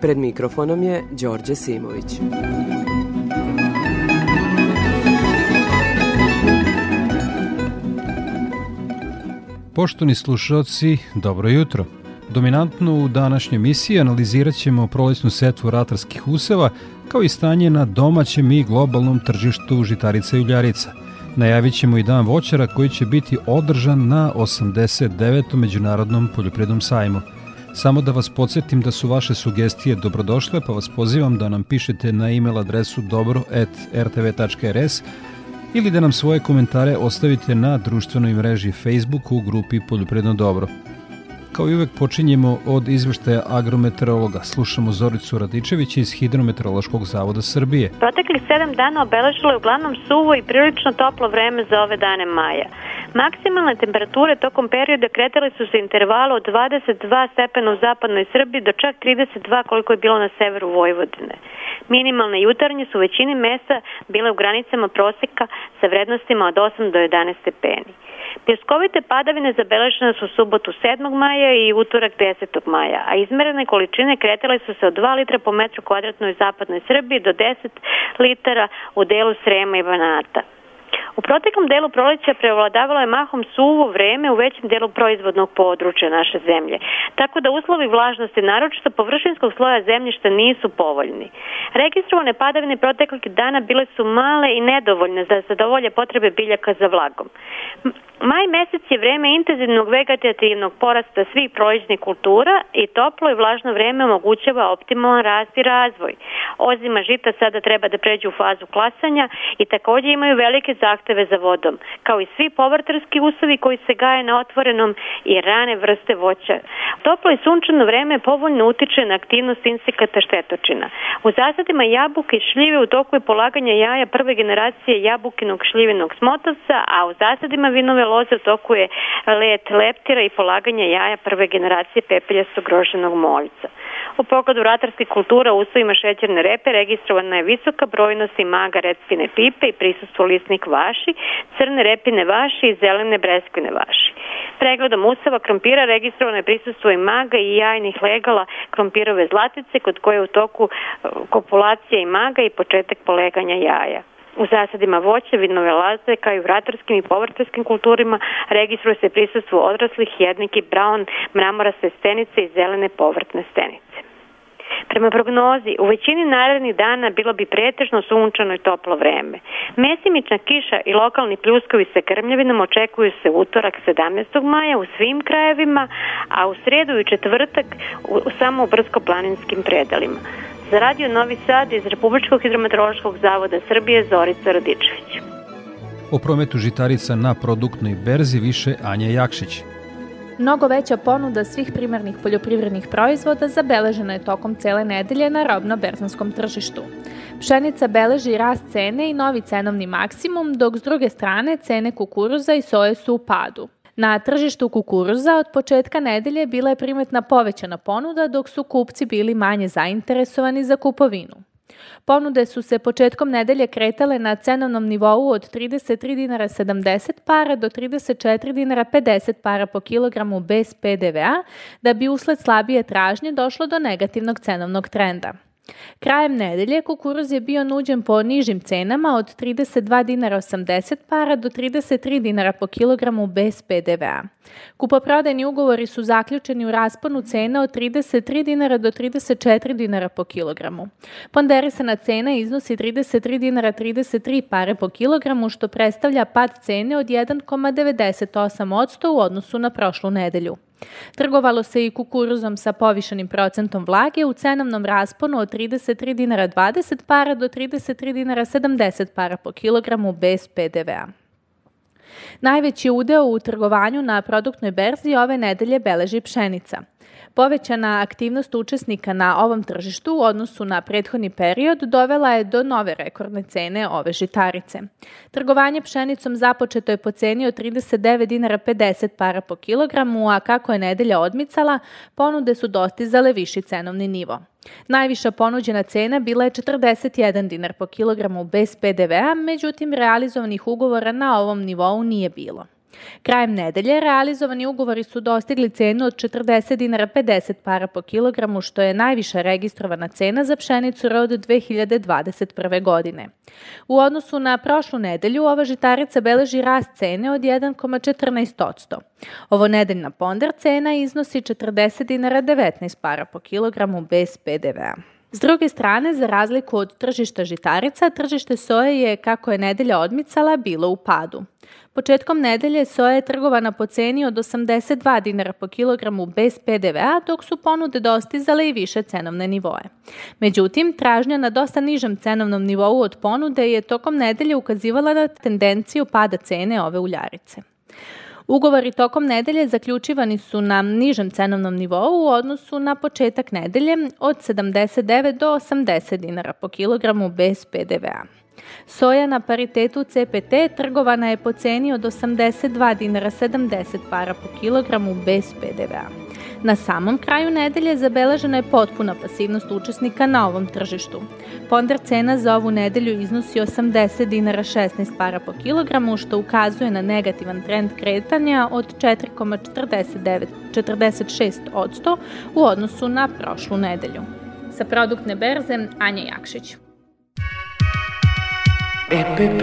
Pred mikrofonom je Đorđe Simović. Poštovni slušalci, dobro jutro. Dominantno u današnjoj emisiji analizirat ćemo prolećnu setvu ratarskih useva kao i stanje na domaćem i globalnom tržištu žitarica i uljarica. Najavit ćemo i dan voćara koji će biti održan na 89. Međunarodnom poljoprednom sajmu. Samo da vas podsjetim da su vaše sugestije dobrodošle, pa vas pozivam da nam pišete na e-mail adresu dobro.rtv.rs ili da nam svoje komentare ostavite na društvenoj mreži Facebook u grupi Poljopredno dobro. Kao i uvek počinjemo od izveštaja agrometeorologa. Slušamo Zoricu Radičevića iz Hidrometeorološkog zavoda Srbije. Proteklih sedam dana obeležilo je uglavnom suvo i prilično toplo vreme za ove dane maja. Maksimalne temperature tokom perioda kretale su se intervalu od 22 stepena u zapadnoj Srbiji do čak 32 koliko je bilo na severu Vojvodine. Minimalne jutarnje su u većini mesta bile u granicama proseka sa vrednostima od 8 do 11 stepeni. Pjeskovite padavine zabeležene su subotu 7. maja i utorak 10. maja, a izmerene količine kretale su se od 2 litra po metru kvadratnoj zapadnoj Srbiji do 10 litara u delu Srema i Banata. U proteklom delu proleća prevladavalo je mahom suvo vreme u većem delu proizvodnog područja naše zemlje, tako da uslovi vlažnosti, naročito površinskog sloja zemljišta, nisu povoljni. Registrovane padavine proteklih dana bile su male i nedovoljne za zadovolje potrebe biljaka za vlagom. Maj mesec je vreme intenzivnog vegetativnog porasta svih proizvodnih kultura i toplo i vlažno vreme omogućava optimalan rast i razvoj. Ozima žita sada treba da pređe u fazu klasanja i takođe imaju velike zahteve za vodom, kao i svi povrtarski usovi koji se gaje na otvorenom i rane vrste voća. Toplo i sunčano vreme povoljno utiče na aktivnost insekata štetočina. U zasadima jabuke i šljive u toku je polaganja jaja prve generacije jabukinog šljivenog smotavca, a u zasadima vinove loze u toku je let leptira i polaganje jaja prve generacije pepeljastog groženog moljca. U pogledu ratarskih kultura u uslovima šećerne repe registrovana je visoka brojnost i maga recpine pipe i prisustvo lisnik vaši, crne repine vaši i zelene breskvine vaši. Pregledom useva krompira registrovano je prisustvo i maga i jajnih legala krompirove zlatice kod koje je u toku e, kopulacija i maga i početak poleganja jaja. U zasadima voća, vinove laze, kao i u i povrtarskim kulturima registruje se prisustvo odraslih, jedniki, brown, mramoraste stenice i zelene povrtne stenice. Prema prognozi, u većini narednih dana bilo bi pretežno sunčano i toplo vreme. Mesimična kiša i lokalni pljuskovi sa krmljavinom očekuju se utorak 17. maja u svim krajevima, a u sredu i četvrtak u, samo u brdsko-planinskim predelima. Za radio Novi Sad iz Republičkog hidrometeorološkog zavoda Srbije Zorica Radičević. O prometu žitarica na produktnoj berzi više Anja Jakšić. Mnogo veća ponuda svih primarnih poljoprivrednih proizvoda zabeležena je tokom cele nedelje na robno-berzanskom tržištu. Pšenica beleži rast cene i novi cenovni maksimum, dok s druge strane cene kukuruza i soje su u padu. Na tržištu kukuruza od početka nedelje bila je primetna povećana ponuda, dok su kupci bili manje zainteresovani za kupovinu. Ponude su se početkom nedelje kretale na cenovnom nivou od 33 dinara 70 para do 34 dinara 50 para po kilogramu bez PDV-a, da bi usled slabije tražnje došlo do negativnog cenovnog trenda. Krajem nedelje kukuruz je bio nuđen po nižim cenama od 32 dinara 80 para do 33 dinara po kilogramu bez PDV-a. Kupoprodajni ugovori su zaključeni u rasponu cena od 33 dinara do 34 dinara po kilogramu. Ponderisana cena iznosi 33 dinara 33 pare po kilogramu, što predstavlja pad cene od 1,98% u odnosu na prošlu nedelju. Trgovalo se i kukuruzom sa povišenim procentom vlage u cenovnom rasponu od 33 dinara 20 para do 33 dinara 70 para po kilogramu bez PDV-a. Najveći udeo u trgovanju na produktnoj berzi ove nedelje beleži pšenica. Povećana aktivnost učesnika na ovom tržištu u odnosu na prethodni period dovela je do nove rekordne cene ove žitarice. Trgovanje pšenicom započeto je po ceni od 39 dinara 50 para po kilogramu, a kako je nedelja odmicala, ponude su dostizale viši cenovni nivo. Najviša ponuđena cena bila je 41 dinar po kilogramu bez PDV-a, međutim realizovanih ugovora na ovom nivou nije bilo. Krajem nedelje realizovani ugovori su dostigli cenu od 40 dinara 50 para po kilogramu, što je najviša registrovana cena za pšenicu rod 2021. godine. U odnosu na prošlu nedelju, ova žitarica beleži rast cene od 1,14%. Ovo nedeljna ponder cena iznosi 40 dinara 19 para po kilogramu bez PDV-a. S druge strane, za razliku od tržišta žitarica, tržište soje je, kako je nedelja odmicala, bilo u padu. Početkom nedelje soja je trgovana po ceni od 82 dinara po kilogramu bez PDV-a, dok su ponude dostizale i više cenovne nivoe. Međutim, tražnja na dosta nižem cenovnom nivou od ponude je tokom nedelje ukazivala na tendenciju pada cene ove uljarice. Ugovori tokom nedelje zaključivani su na nižem cenovnom nivou u odnosu na početak nedelje od 79 do 80 dinara po kilogramu bez PDV-a. Soja na paritetu CPT trgovana je po ceni od 82 dinara 70 para po kilogramu bez PDV-a. Na samom kraju nedelje zabeležena je potpuna pasivnost učesnika na ovom tržištu. Ponder cena za ovu nedelju iznosi 80 dinara 16 para po kilogramu, što ukazuje na negativan trend kretanja od 4,46% u odnosu na prošlu nedelju. Sa produktne berze Anja Jakšić. EPP.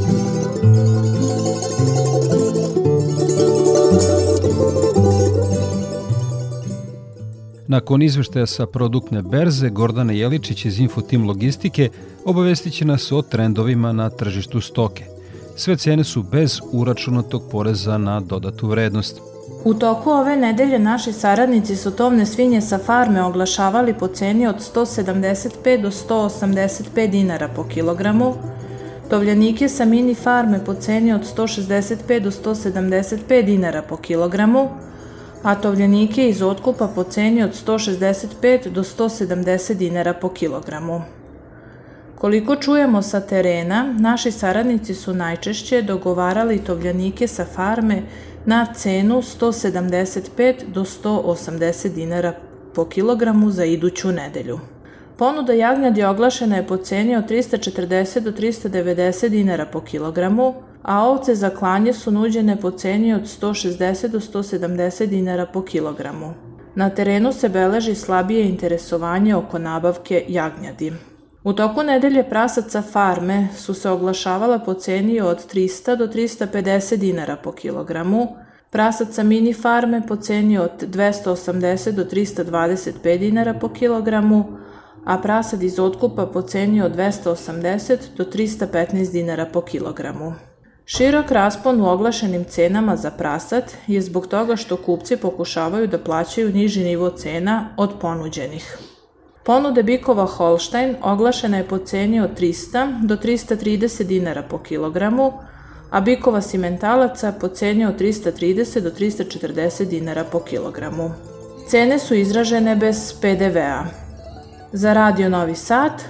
Nakon izveštaja sa produktne berze, Gordana Jeličić iz Infotim Logistike obavestit će nas o trendovima na tržištu stoke. Sve cene su bez uračunatog poreza na dodatu vrednost. U toku ove nedelje naši saradnici su tovne svinje sa farme oglašavali po ceni od 175 do 185 dinara po kilogramu, tovljanike sa mini farme po ceni od 165 do 175 dinara po kilogramu, a tovljenike iz otkupa po ceni od 165 do 170 dinara po kilogramu. Koliko čujemo sa terena, naši saradnici su najčešće dogovarali tovljanike sa farme na cenu 175 do 180 dinara po kilogramu za iduću nedelju. Ponuda jagnjadi oglašena je po ceni od 340 do 390 dinara po kilogramu, a ovce za klanje su nuđene po ceni od 160 do 170 dinara po kilogramu. Na terenu se beleži slabije interesovanje oko nabavke jagnjadi. U toku nedelje prasaca farme su se oglašavala po ceni od 300 do 350 dinara po kilogramu, prasaca mini farme po ceni od 280 do 325 dinara po kilogramu, a prasad iz otkupa po ceni od 280 do 315 dinara po kilogramu. Širok raspon u oglašenim cenama za prasad je zbog toga što kupci pokušavaju da plaćaju niži nivo cena od ponuđenih. Ponude bikova Holstein oglašena je po ceni od 300 do 330 dinara po kilogramu, a bikova simentalaca po ceni od 330 do 340 dinara po kilogramu. Cene su izražene bez PDV-a. Za Radio Novi Sad,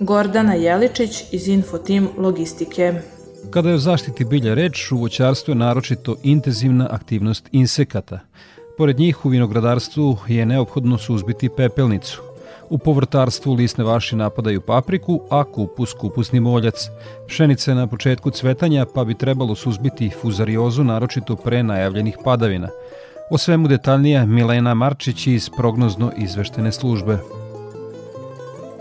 Gordana Jeličić iz Infotim Logistike. Kada je o zaštiti bilja reč, u voćarstvu je naročito intenzivna aktivnost insekata. Pored njih u vinogradarstvu je neophodno suzbiti pepelnicu. U povrtarstvu lisne vaši napadaju papriku, a kupus kupusni moljac. Pšenica je na početku cvetanja, pa bi trebalo suzbiti fuzariozu naročito pre najavljenih padavina. O svemu detaljnije Milena Marčić iz prognozno izveštene službe.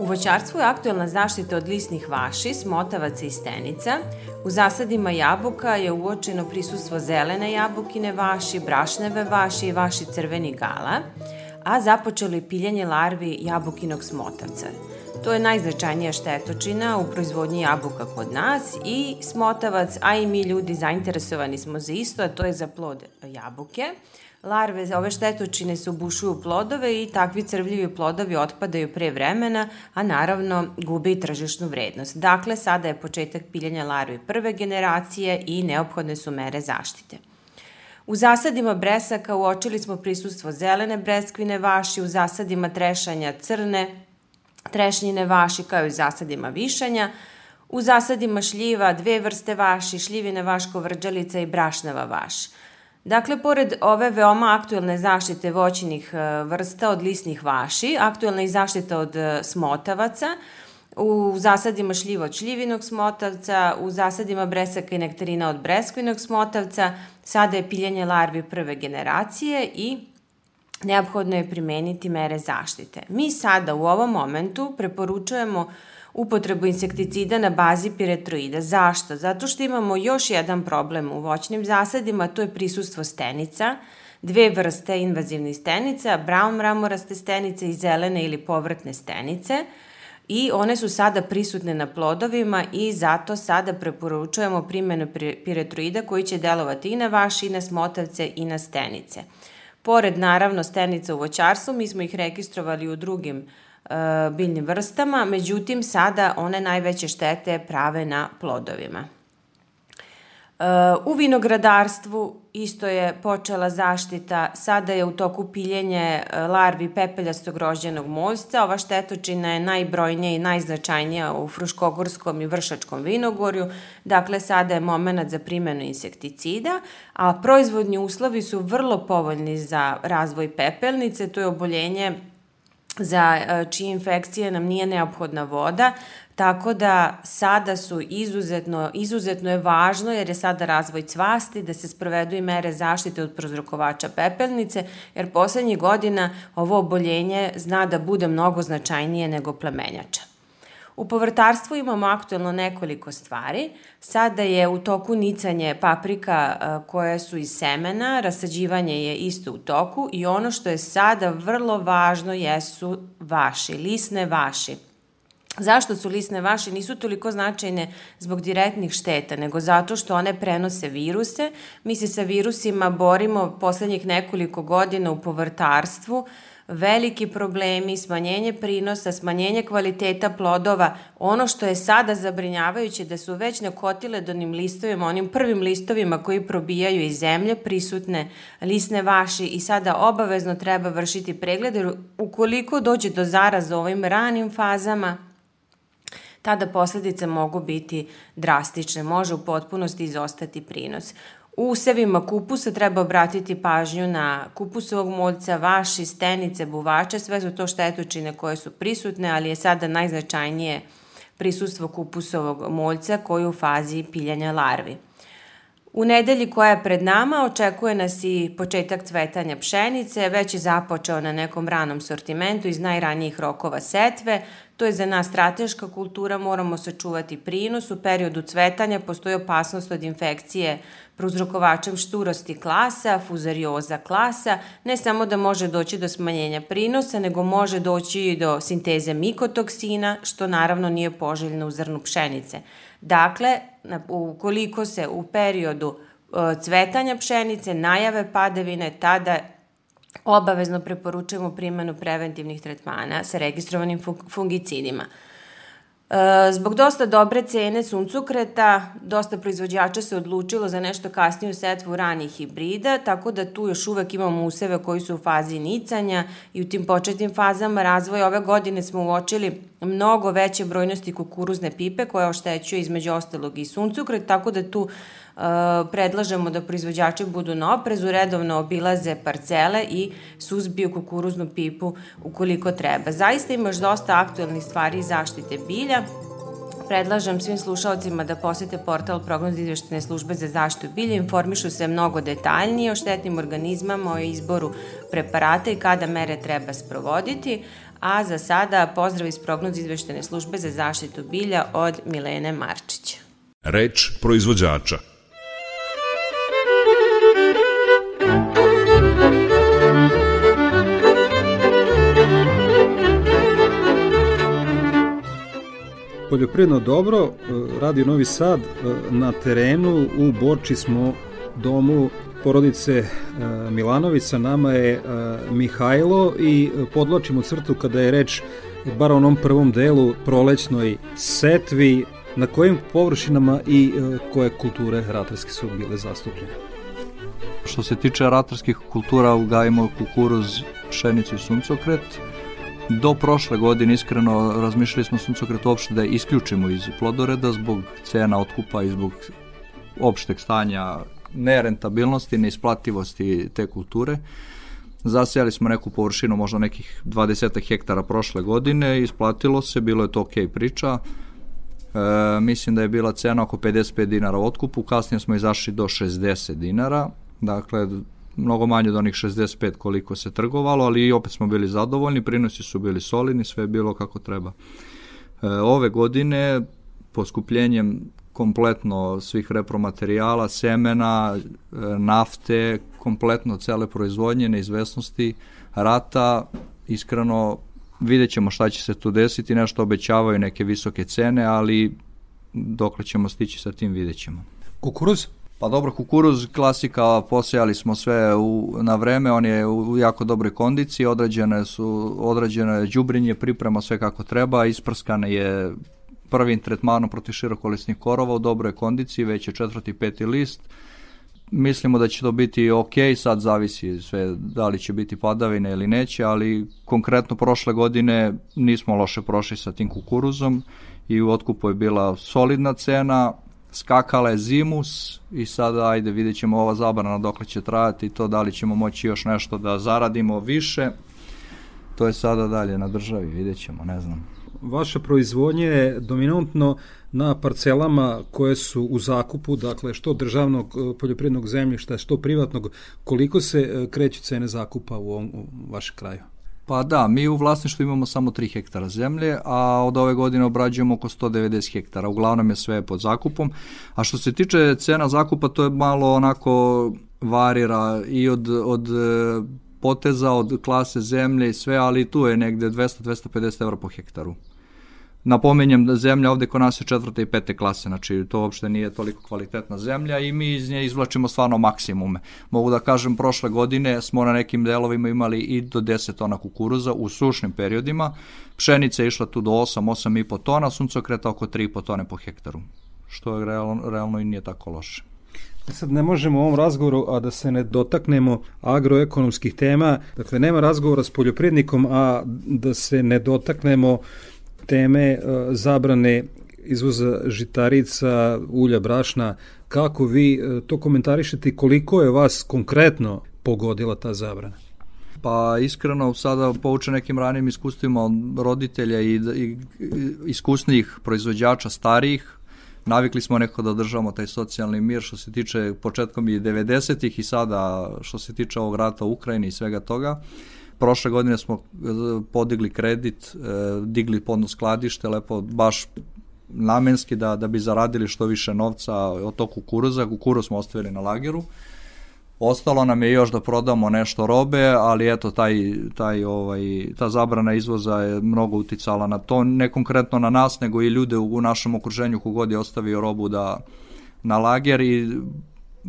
Voćarstvu je aktuelna zaštita od lisnih vaši, smotavaca i stenica. U zasadima jabuka je uočeno prisustvo zelene jabukine vaši, brašneve vaši i vaši crveni gala, a započelo je piljenje larvi jabukinog smotavca. To je najznačajnija štetočina u proizvodnji jabuka kod nas i smotavac, a i mi ljudi zainteresovani smo za isto, a to je za plod jabuke. Larve ove štetočine se ubušuju u plodove i takvi crvljivi plodovi otpadaju pre vremena, a naravno gube i tržišnu vrednost. Dakle, sada je početak piljenja larvi prve generacije i neophodne su mere zaštite. U zasadima bresaka uočili smo prisustvo zelene breskvine vaši, u zasadima trešanja crne, trešnjine vaši kao i zasadima višanja, u zasadima šljiva dve vrste vaši, šljivine vaško vrđalica i brašnava vaš. Dakle, pored ove veoma aktuelne zaštite voćinih e, vrsta od lisnih vaši, aktuelna i zaštita od e, smotavaca, u zasadima šljiva od šljivinog smotavca, u zasadima bresaka i nektarina od breskvinog smotavca, sada je piljenje larvi prve generacije i neophodno je primeniti mere zaštite. Mi sada u ovom momentu preporučujemo upotrebu insekticida na bazi piretroida. Zašto? Zato što imamo još jedan problem u voćnim zasadima, to je prisustvo stenica, dve vrste invazivnih stenica, brown mramoraste stenice i zelene ili povrtne stenice i one su sada prisutne na plodovima i zato sada preporučujemo primjenu piretroida koji će delovati i na vaš, i na smotavce, i na stenice. Pored, naravno, stenica u voćarstvu, mi smo ih registrovali u drugim biljnim vrstama, međutim, sada one najveće štete prave na plodovima. U vinogradarstvu isto je počela zaštita, sada je u toku piljenje e, larvi pepeljastog rođenog moljca. Ova štetočina je najbrojnija i najznačajnija u Fruškogorskom i Vršačkom vinogorju, dakle sada je moment za primjenu insekticida, a proizvodni uslovi su vrlo povoljni za razvoj pepelnice, to je oboljenje za e, čije infekcije nam nije neophodna voda, Tako da sada su izuzetno, izuzetno je važno jer je sada razvoj cvasti da se sprovedu i mere zaštite od prozrokovača pepelnice jer poslednjih godina ovo oboljenje zna da bude mnogo značajnije nego plemenjača. U povrtarstvu imamo aktuelno nekoliko stvari. Sada je u toku nicanje paprika koje su iz semena, rasađivanje je isto u toku i ono što je sada vrlo važno jesu vaši, lisne vaši. Zašto su lisne vaše nisu toliko značajne zbog direktnih šteta, nego zato što one prenose viruse. Mi se sa virusima borimo poslednjih nekoliko godina u povrtarstvu, veliki problemi, smanjenje prinosa, smanjenje kvaliteta plodova. Ono što je sada zabrinjavajuće da su već nakotile donim listovima, onim prvim listovima koji probijaju iz zemlje, prisutne lisne vaši i sada obavezno treba vršiti pregled, jer ukoliko dođe do zaraza u ovim ranim fazama, tada posledice mogu biti drastične, može u potpunosti izostati prinos. U usevima kupusa treba obratiti pažnju na kupusovog moljca, vaši, stenice, buvače, sve su to štetočine koje su prisutne, ali je sada najznačajnije prisustvo kupusovog moljca koji je u fazi piljanja larvi. U nedelji koja je pred nama očekuje nas i početak cvetanja pšenice, već je započeo na nekom ranom sortimentu iz najranijih rokova setve, To je za nas strateška kultura, moramo sačuvati prinos. U periodu cvetanja postoji opasnost od infekcije prouzrokovačem šturosti klasa, fuzarioza klasa, ne samo da može doći do smanjenja prinosa, nego može doći i do sinteze mikotoksina, što naravno nije poželjno u zrnu pšenice. Dakle, ukoliko se u periodu e, cvetanja pšenice najave padavine, tada obavezno preporučujemo primjenu preventivnih tretmana sa registrovanim fungicidima. E, zbog dosta dobre cene suncukreta, dosta proizvođača se odlučilo za nešto kasniju setvu ranih hibrida, tako da tu još uvek imamo useve koji su u fazi nicanja i u tim početnim fazama razvoja. Ove godine smo uočili mnogo veće brojnosti kukuruzne pipe koja oštećuje između ostalog i suncukret, tako da tu predlažemo da proizvođači budu na oprezu, redovno obilaze parcele i suzbiju kukuruznu pipu ukoliko treba. Zaista ima još dosta aktualnih stvari zaštite bilja, predlažem svim slušalcima da posete portal prognoz izveštene službe za zaštitu bilja, informišu se mnogo detaljnije o štetnim organizmama, o izboru preparata i kada mere treba sprovoditi, a za sada pozdrav iz prognoz izveštene službe za zaštitu bilja od Milene Marčića. Reč proizvođača Poljoprivredno dobro, e, Radio Novi Sad, e, na terenu u Borči smo domu porodice e, Milanović, sa nama je Mihajlo i podločimo crtu kada je reč bar onom prvom delu prolećnoj setvi, na kojim površinama i koje kulture ratarske su bile zastupljene? Što se tiče ratarskih kultura, ugajimo kukuruz, pšenicu i suncokret, Do prošle godine iskreno razmišljali smo suncokret uopšte da isključimo iz plodoreda zbog cena otkupa i zbog opšteg stanja nerentabilnosti, neisplativosti te kulture. Zasejali smo neku površinu, možda nekih 20 hektara prošle godine, isplatilo se, bilo je to ok priča. E, mislim da je bila cena oko 55 dinara u otkupu, kasnije smo izašli do 60 dinara, dakle mnogo manje od onih 65 koliko se trgovalo, ali i opet smo bili zadovoljni, prinosi su bili solidni, sve je bilo kako treba. E, ove godine poskupljenjem kompletno svih repromaterijala, semena, e, nafte, kompletno cele proizvodnje, neizvesnosti, rata, iskreno vidjet ćemo šta će se tu desiti, nešto obećavaju neke visoke cene, ali dokle ćemo stići sa tim vidjet ćemo. Kukuruz? Pa dobro, kukuruz klasika, posejali smo sve u, na vreme, on je u jako dobroj kondiciji, odrađene su, odrađeno je đubrinje, priprema sve kako treba, isprskane je prvim tretmanom protiv širokolisnih korova u dobroj kondiciji, već je četvrti, peti list. Mislimo da će to biti ok, sad zavisi sve da li će biti padavine ili neće, ali konkretno prošle godine nismo loše prošli sa tim kukuruzom i u otkupu je bila solidna cena, skakala je zimus i sada ajde vidjet ćemo ova zabrana dokle će trajati i to da li ćemo moći još nešto da zaradimo više. To je sada dalje na državi, vidjet ćemo, ne znam. Vaša proizvodnja je dominantno na parcelama koje su u zakupu, dakle što državnog e, poljoprivrednog zemljišta, što privatnog, koliko se e, kreću cene zakupa u, ovom, u vašem kraju? Pa da, mi u vlasništvu imamo samo 3 hektara zemlje, a od ove godine obrađujemo oko 190 hektara. Uglavnom je sve pod zakupom. A što se tiče cena zakupa, to je malo onako varira i od, od e, poteza, od klase zemlje i sve, ali tu je negde 200-250 evra po hektaru. Napomenjem da zemlja ovde kod nas je četvrte i pete klase, znači to uopšte nije toliko kvalitetna zemlja i mi iz nje izvlačimo stvarno maksimume. Mogu da kažem, prošle godine smo na nekim delovima imali i do 10 tona kukuruza u sušnim periodima, pšenica je išla tu do 8, 8,5 tona, suncokreta oko 3,5 tone po hektaru, što je realno, realno i nije tako loše. Sad ne možemo u ovom razgovoru, a da se ne dotaknemo agroekonomskih tema, dakle nema razgovora s poljoprivrednikom, a da se ne dotaknemo teme e, zabrane izvoza žitarica, ulja, brašna, kako vi e, to komentarišete i koliko je vas konkretno pogodila ta zabrana? Pa iskreno sada pouče nekim ranijim iskustvima roditelja i, i iskusnijih proizvođača starijih, navikli smo neko da održavamo taj socijalni mir što se tiče početkom i 90-ih i sada što se tiče ovog rata u Ukrajini i svega toga. Prošle godine smo e, podigli kredit, e, digli podno skladište, lepo baš namenski da, da bi zaradili što više novca od tog kukuruza. Kukuruz smo ostavili na lageru. Ostalo nam je još da prodamo nešto robe, ali eto taj, taj ovaj ta zabrana izvoza je mnogo uticala na to, ne konkretno na nas, nego i ljude u, u našem okruženju kogod je ostavio robu da na lager i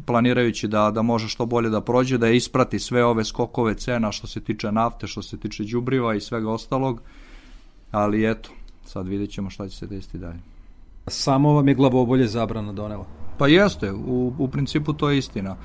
planirajući da, da može što bolje da prođe, da isprati sve ove skokove cena što se tiče nafte, što se tiče đubriva i svega ostalog, ali eto, sad vidjet ćemo šta će se desiti dalje. Samo vam je glavobolje zabrana donela? Pa jeste, u, u principu to je istina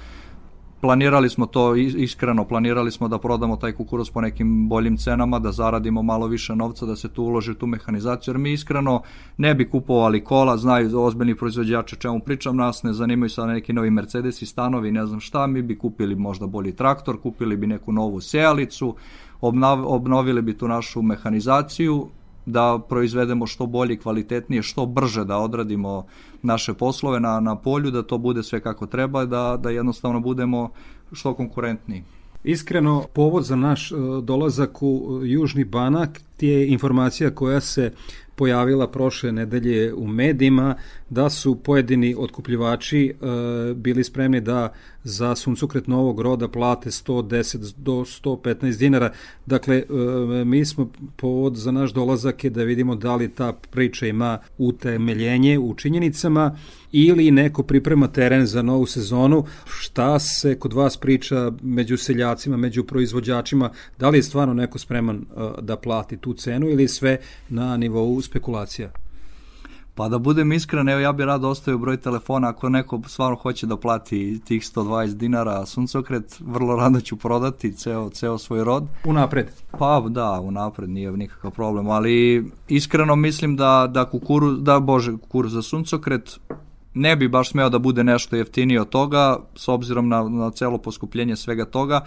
planirali smo to iskreno, planirali smo da prodamo taj kukuruz po nekim boljim cenama, da zaradimo malo više novca, da se tu uloži tu mehanizaciju, jer mi iskreno ne bi kupovali kola, znaju ozbiljni proizvođači čemu pričam, nas ne zanimaju sa neki novi Mercedes i stanovi, ne znam šta, mi bi kupili možda bolji traktor, kupili bi neku novu sejalicu, obnovili bi tu našu mehanizaciju, da proizvedemo što bolje kvalitetnije, što brže da odradimo naše poslove na, na polju, da to bude sve kako treba, da, da jednostavno budemo što konkurentniji. Iskreno, povod za naš e, dolazak u e, Južni Banak je informacija koja se pojavila prošle nedelje u medijima da su pojedini otkupljivači e, bili spremni da za suncokret novog roda plate 110 do 115 dinara. Dakle, e, mi smo povod za naš dolazak je da vidimo da li ta priča ima utemeljenje u činjenicama ili neko priprema teren za novu sezonu. Šta se kod vas priča među seljacima, među proizvođačima? Da li je stvarno neko spreman e, da plati tu cenu ili sve na nivou spekulacija? Pa da budem iskren, evo ja bih rado ostavio broj telefona ako neko stvarno hoće da plati tih 120 dinara suncokret, vrlo rado ću prodati ceo, ceo svoj rod. Unapred? Pa da, unapred nije nikakav problem, ali iskreno mislim da, da kukuru, da bože, kukuru za suncokret ne bi baš smeo da bude nešto jeftinije od toga, s obzirom na, na celo poskupljenje svega toga,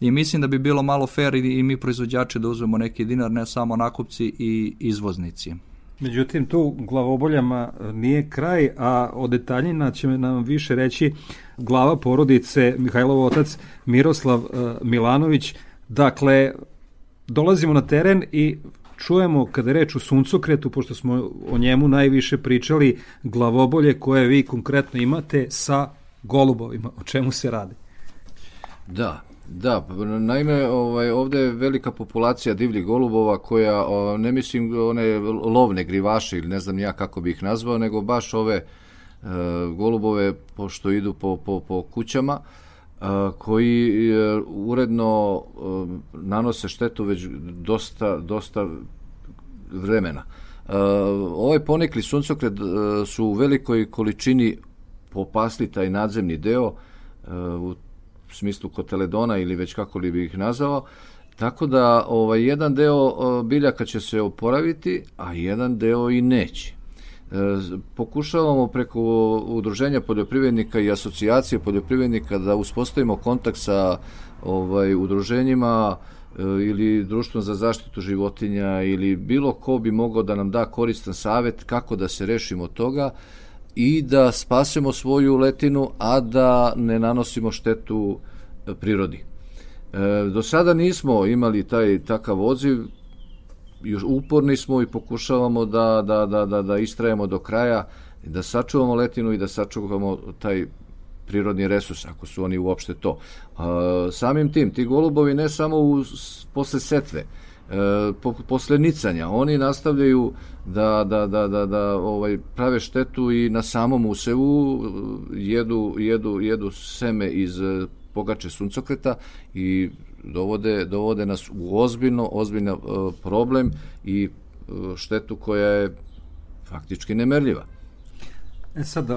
i mislim da bi bilo malo fair i, i mi proizvođači da uzmemo neki dinar, ne samo nakupci i izvoznici. Međutim, tu glavoboljama nije kraj, a o detaljima će nam više reći glava porodice Mihajlov otac Miroslav uh, Milanović. Dakle, dolazimo na teren i čujemo kada je reč o suncokretu, pošto smo o njemu najviše pričali, glavobolje koje vi konkretno imate sa golubovima. O čemu se radi? Da, Da, naime, ovaj, ovde je velika populacija divljih golubova koja, o, ne mislim one lovne grivaše ili ne znam ja kako bih ih nazvao, nego baš ove e, golubove pošto idu po, po, po kućama, e, koji e, uredno e, nanose štetu već dosta, dosta vremena. E, ovaj ponikli suncokret su u velikoj količini popasli taj nadzemni deo, u smislu koteledona ili već kako li bih ih nazvao, tako da ovaj, jedan deo biljaka će se oporaviti, a jedan deo i neće. E, pokušavamo preko udruženja poljoprivrednika i asocijacije poljoprivrednika da uspostavimo kontakt sa ovaj udruženjima e, ili društvom za zaštitu životinja ili bilo ko bi mogao da nam da koristan savet kako da se rešimo toga i da spasemo svoju letinu, a da ne nanosimo štetu e, prirodi. E, do sada nismo imali taj takav odziv, još uporni smo i pokušavamo da, da, da, da, da istrajemo do kraja, da sačuvamo letinu i da sačuvamo taj prirodni resurs, ako su oni uopšte to. E, samim tim, ti golubovi ne samo u, posle setve, e, po, posle nicanja, oni nastavljaju da, da, da, da, da ovaj, prave štetu i na samom usevu jedu, jedu, jedu seme iz e, pogače suncokreta i dovode, dovode nas u ozbiljno, ozbiljno uh, problem i uh, štetu koja je faktički nemerljiva. E sad, e,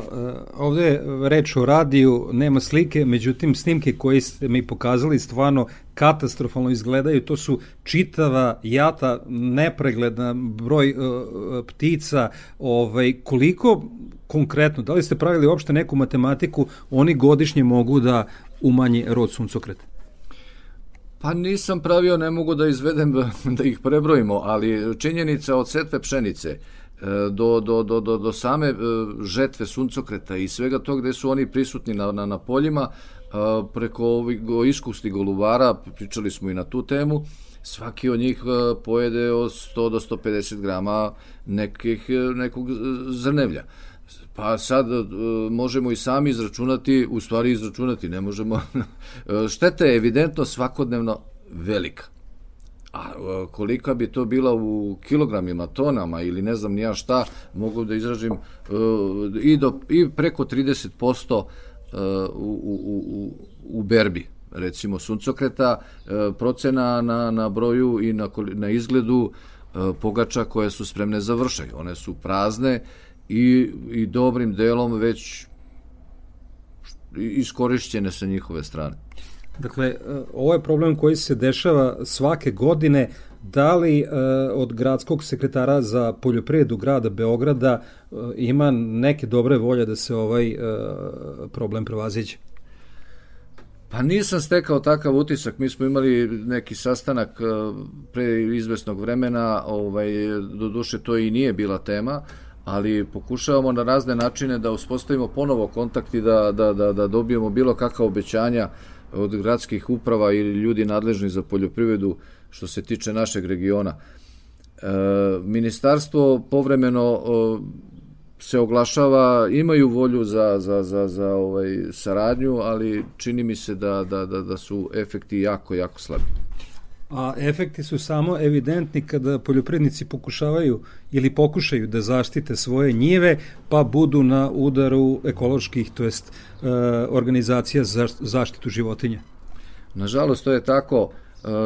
ovde je reč o radiju, nema slike, međutim snimke koje ste mi pokazali stvarno katastrofalno izgledaju, to su čitava jata, nepregledna broj uh, ptica, ovaj, koliko konkretno, da li ste pravili uopšte neku matematiku, oni godišnje mogu da umanji rod suncokreta? Pa nisam pravio, ne mogu da izvedem da ih prebrojimo, ali činjenica od setve pšenice, do, do, do, do, do same žetve suncokreta i svega toga gde su oni prisutni na, na, na poljima, preko ovih iskusti golubara, pričali smo i na tu temu, svaki od njih pojede od 100 do 150 grama nekih, nekog zrnevlja. Pa sad možemo i sami izračunati, u stvari izračunati, ne možemo. Šteta je evidentno svakodnevno velika. A kolika bi to bila u kilogramima, tonama ili ne znam nija šta, mogu da izražim i, do, i preko 30% u, u, u, u berbi recimo suncokreta, procena na, na broju i na, na izgledu pogača koje su spremne za vršaj. One su prazne i, i dobrim delom već iskorišćene sa njihove strane. Dakle, ovo je problem koji se dešava svake godine. Da li e, od gradskog sekretara za poljoprivredu grada Beograda e, ima neke dobre volje da se ovaj e, problem prevaziđe? Pa nisam stekao takav utisak, mi smo imali neki sastanak pre izvesnog vremena, ovaj, do duše to i nije bila tema, ali pokušavamo na razne načine da uspostavimo ponovo kontakt i da, da, da, da dobijemo bilo kakva obećanja od gradskih uprava ili ljudi nadležni za poljoprivredu što se tiče našeg regiona. ministarstvo povremeno se oglašava, imaju volju za, za, za, za ovaj saradnju, ali čini mi se da, da, da, da su efekti jako, jako slabi. A efekti su samo evidentni kada poljoprivrednici pokušavaju ili pokušaju da zaštite svoje njive, pa budu na udaru ekoloških, to jest e, organizacija za zaštitu životinja. Nažalost, to je tako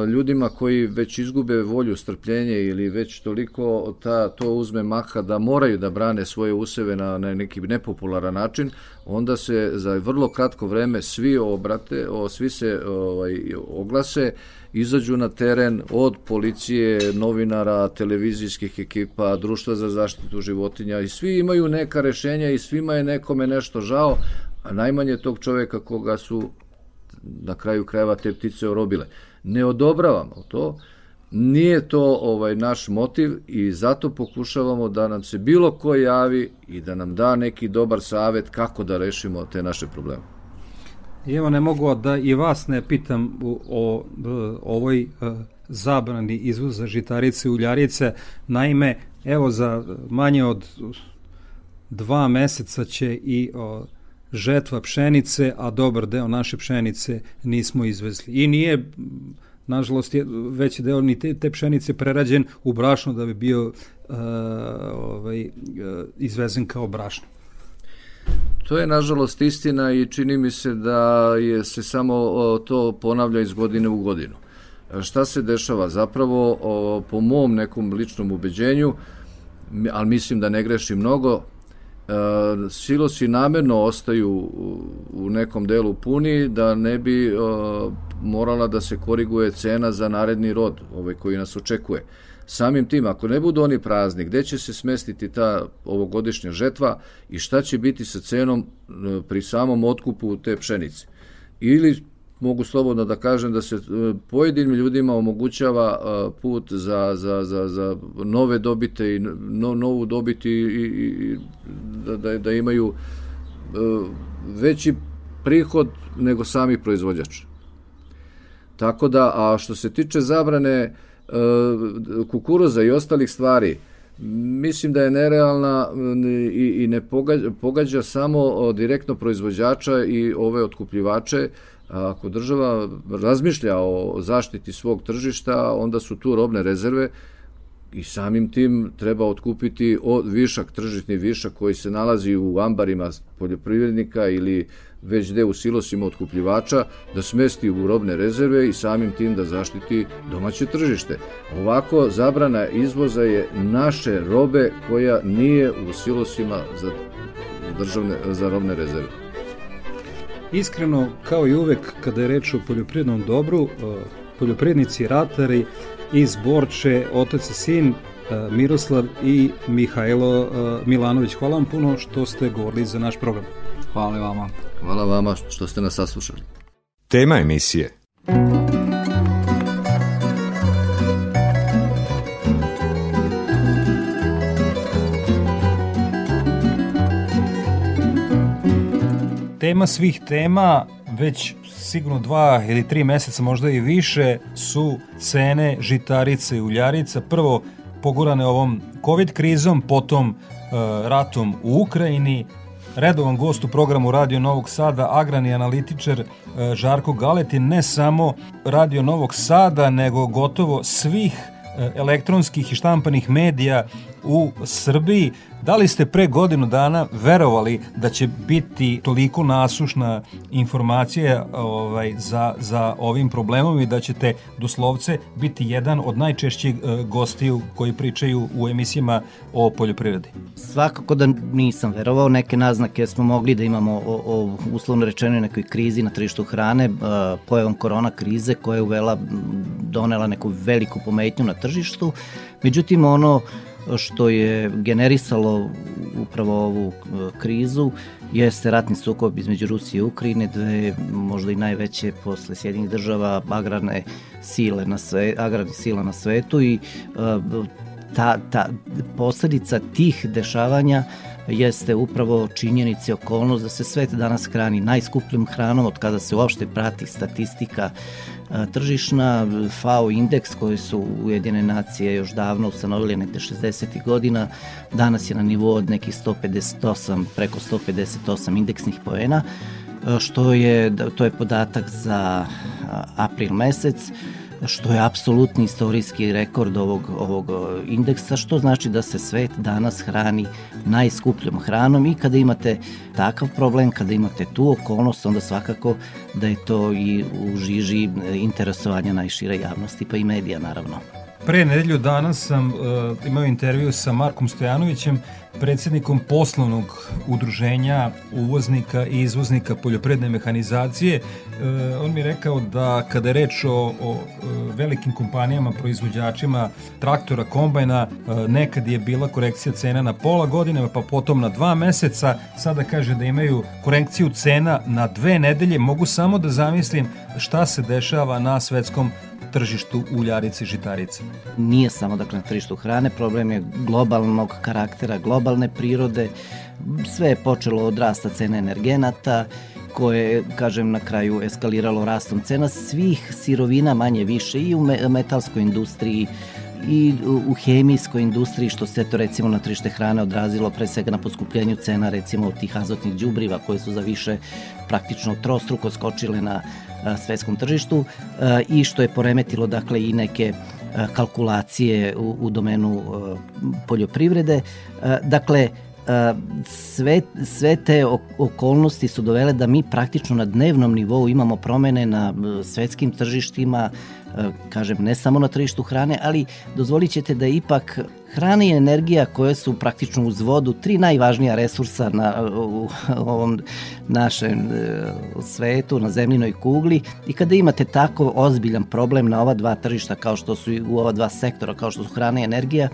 ljudima koji već izgube volju, strpljenje ili već toliko ta, to uzme maha da moraju da brane svoje useve na, na neki nepopularan način, onda se za vrlo kratko vreme svi obrate, o, svi se ovaj, oglase, izađu na teren od policije, novinara, televizijskih ekipa, društva za zaštitu životinja i svi imaju neka rešenja i svima je nekome nešto žao, a najmanje tog čoveka koga su na kraju krajeva te ptice orobile. Ne odobravamo to, nije to ovaj naš motiv i zato pokušavamo da nam se bilo ko javi i da nam da neki dobar savet kako da rešimo te naše probleme. I evo ne mogu da i vas ne pitam o, o, o ovoj uh, zabrani izvoza žitarice i uljarice. Naime, evo za manje od dva meseca će i o, žetva pšenice, a dobar deo naše pšenice nismo izvezli. I nije, nažalost, veći deo ni te, te pšenice prerađen u brašno da bi bio uh, ovaj, uh, izvezen kao brašno. To je nažalost istina i čini mi se da je se samo to ponavlja iz godine u godinu. Šta se dešava? Zapravo, po mom nekom ličnom ubeđenju, ali mislim da ne greši mnogo, silosi namerno ostaju u nekom delu puni da ne bi morala da se koriguje cena za naredni rod ovaj koji nas očekuje. Samim tim, ako ne budu oni prazni, gde će se smestiti ta ovogodišnja žetva i šta će biti sa cenom e, pri samom otkupu te pšenice? Ili mogu slobodno da kažem da se e, pojedinim ljudima omogućava e, put za, za, za, za nove dobite i no, novu dobiti i, i da, da, da imaju veći prihod nego sami proizvođač. Tako da, a što se tiče zabrane E, kukuruza i ostalih stvari, mislim da je nerealna i, i ne pogađa, pogađa samo direktno proizvođača i ove otkupljivače. Ako država razmišlja o zaštiti svog tržišta, onda su tu robne rezerve i samim tim treba otkupiti višak, tržišni višak koji se nalazi u ambarima poljoprivrednika ili već gde u silosima otkupljivača da smesti u robne rezerve i samim tim da zaštiti domaće tržište. Ovako, zabrana izvoza je naše robe koja nije u silosima za, državne, za robne rezerve. Iskreno, kao i uvek, kada je reč o poljoprivrednom dobru, poljoprivrednici, ratari iz Borče, otac i sin, Miroslav i Mihajlo Milanović. Hvala vam puno što ste govorili za naš program. Hvala vama. Hvala vama što ste nas saslušali. Tema emisije Tema svih tema već sigurno dva ili tri meseca, možda i više, su cene žitarice i uljarica. Prvo pogurane ovom COVID krizom, potom e, ratom u Ukrajini, redovan gost u programu Radio Novog Sada, agrani analitičar e, Žarko Galetin, ne samo Radio Novog Sada, nego gotovo svih e, elektronskih i štampanih medija u Srbiji. Da li ste pre godinu dana verovali da će biti toliko nasušna informacija ovaj, za, za ovim problemom i da ćete doslovce biti jedan od najčešćih e, gostiju koji pričaju u emisijama o poljoprivredi? Svakako da nisam verovao. Neke naznake smo mogli da imamo o, o uslovno rečeno nekoj krizi na tržištu hrane, e, pojavom korona krize koja je uvela, donela neku veliku pometnju na tržištu. Međutim, ono što je generisalo upravo ovu e, krizu jeste ratni sukob između Rusije i Ukrajine, dve možda i najveće posle Sjedinih država agrarne sile na sve, agrarne sila na svetu i uh, ta, ta posledica tih dešavanja jeste upravo činjenici okolnost da se svet danas hrani najskupljom hranom od kada se uopšte prati statistika tržišna, FAO indeks koji su Ujedine nacije još davno ustanovili negde 60. godina, danas je na nivou od nekih 158, preko 158 indeksnih poena, što je, to je podatak za april mesec, što je apsolutni istorijski rekord ovog, ovog indeksa, što znači da se svet danas hrani najskupljom hranom i kada imate takav problem, kada imate tu okolnost, onda svakako da je to i u žiži interesovanja najšire javnosti, pa i medija naravno. Pre nedelju dana sam uh, imao intervju sa Markom Stojanovićem, predsednikom poslovnog udruženja uvoznika i izvoznika poljopredne mehanizacije. Uh, on mi je rekao da kada je reč o, o uh, velikim kompanijama, proizvođačima traktora, kombajna, uh, nekad je bila korekcija cena na pola godine, pa potom na dva meseca. Sada kaže da imaju korekciju cena na dve nedelje. Mogu samo da zamislim šta se dešava na svetskom tržištu uljarice i žitarice? Nije samo dakle na tržištu hrane, problem je globalnog karaktera, globalne prirode. Sve je počelo od rasta cene energenata, koje, kažem, na kraju eskaliralo rastom cena svih sirovina manje više i u metalskoj industriji, i u hemijskoj industriji što se to recimo na tržište hrane odrazilo pre svega na poskupljenju cena recimo tih azotnih đubriva koje su za više praktično trostruko skočile na svetskom tržištu i što je poremetilo dakle i neke kalkulacije u, u domenu poljoprivrede. Dakle, sve, sve te okolnosti su dovele da mi praktično na dnevnom nivou imamo promene na svetskim tržištima, kažem ne samo na tržištu hrane, ali dozvolit ćete da ipak Hrana i energija koje su praktično uz vodu tri najvažnija resursa na u, ovom našem e, svetu, na zemljinoj kugli i kada imate tako ozbiljan problem na ova dva tržišta kao što su u ova dva sektora kao što su hrana i energija,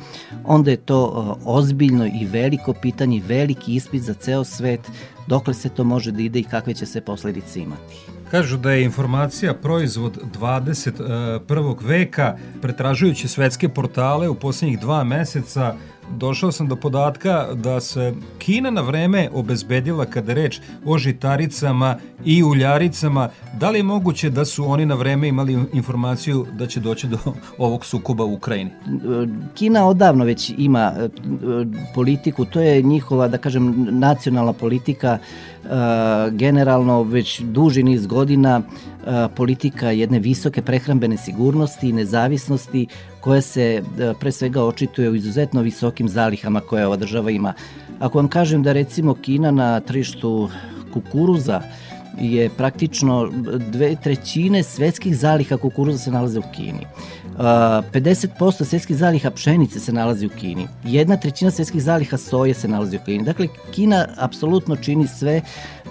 onda je to e, ozbiljno i veliko pitanje, veliki ispit za ceo svet dokle se to može da ide i kakve će se posledice imati. Kažu da je informacija proizvod 21. veka, pretražujući svetske portale u poslednjih dva meseca, došao sam do podatka da se Kina na vreme obezbedila kada reč o žitaricama i uljaricama. Da li je moguće da su oni na vreme imali informaciju da će doći do ovog sukoba u Ukrajini? Kina odavno već ima e, politiku, to je njihova, da kažem, nacionalna politika e, generalno već duži niz godina e, politika jedne visoke prehrambene sigurnosti i nezavisnosti koja se pre svega očituje u izuzetno visokim zalihama koje ova država ima. Ako vam kažem da recimo Kina na trištu kukuruza je praktično dve trećine svetskih zaliha kukuruza se nalaze u Kini. 50% svetskih zaliha pšenice se nalazi u Kini. Jedna trećina svetskih zaliha soje se nalazi u Kini. Dakle, Kina apsolutno čini sve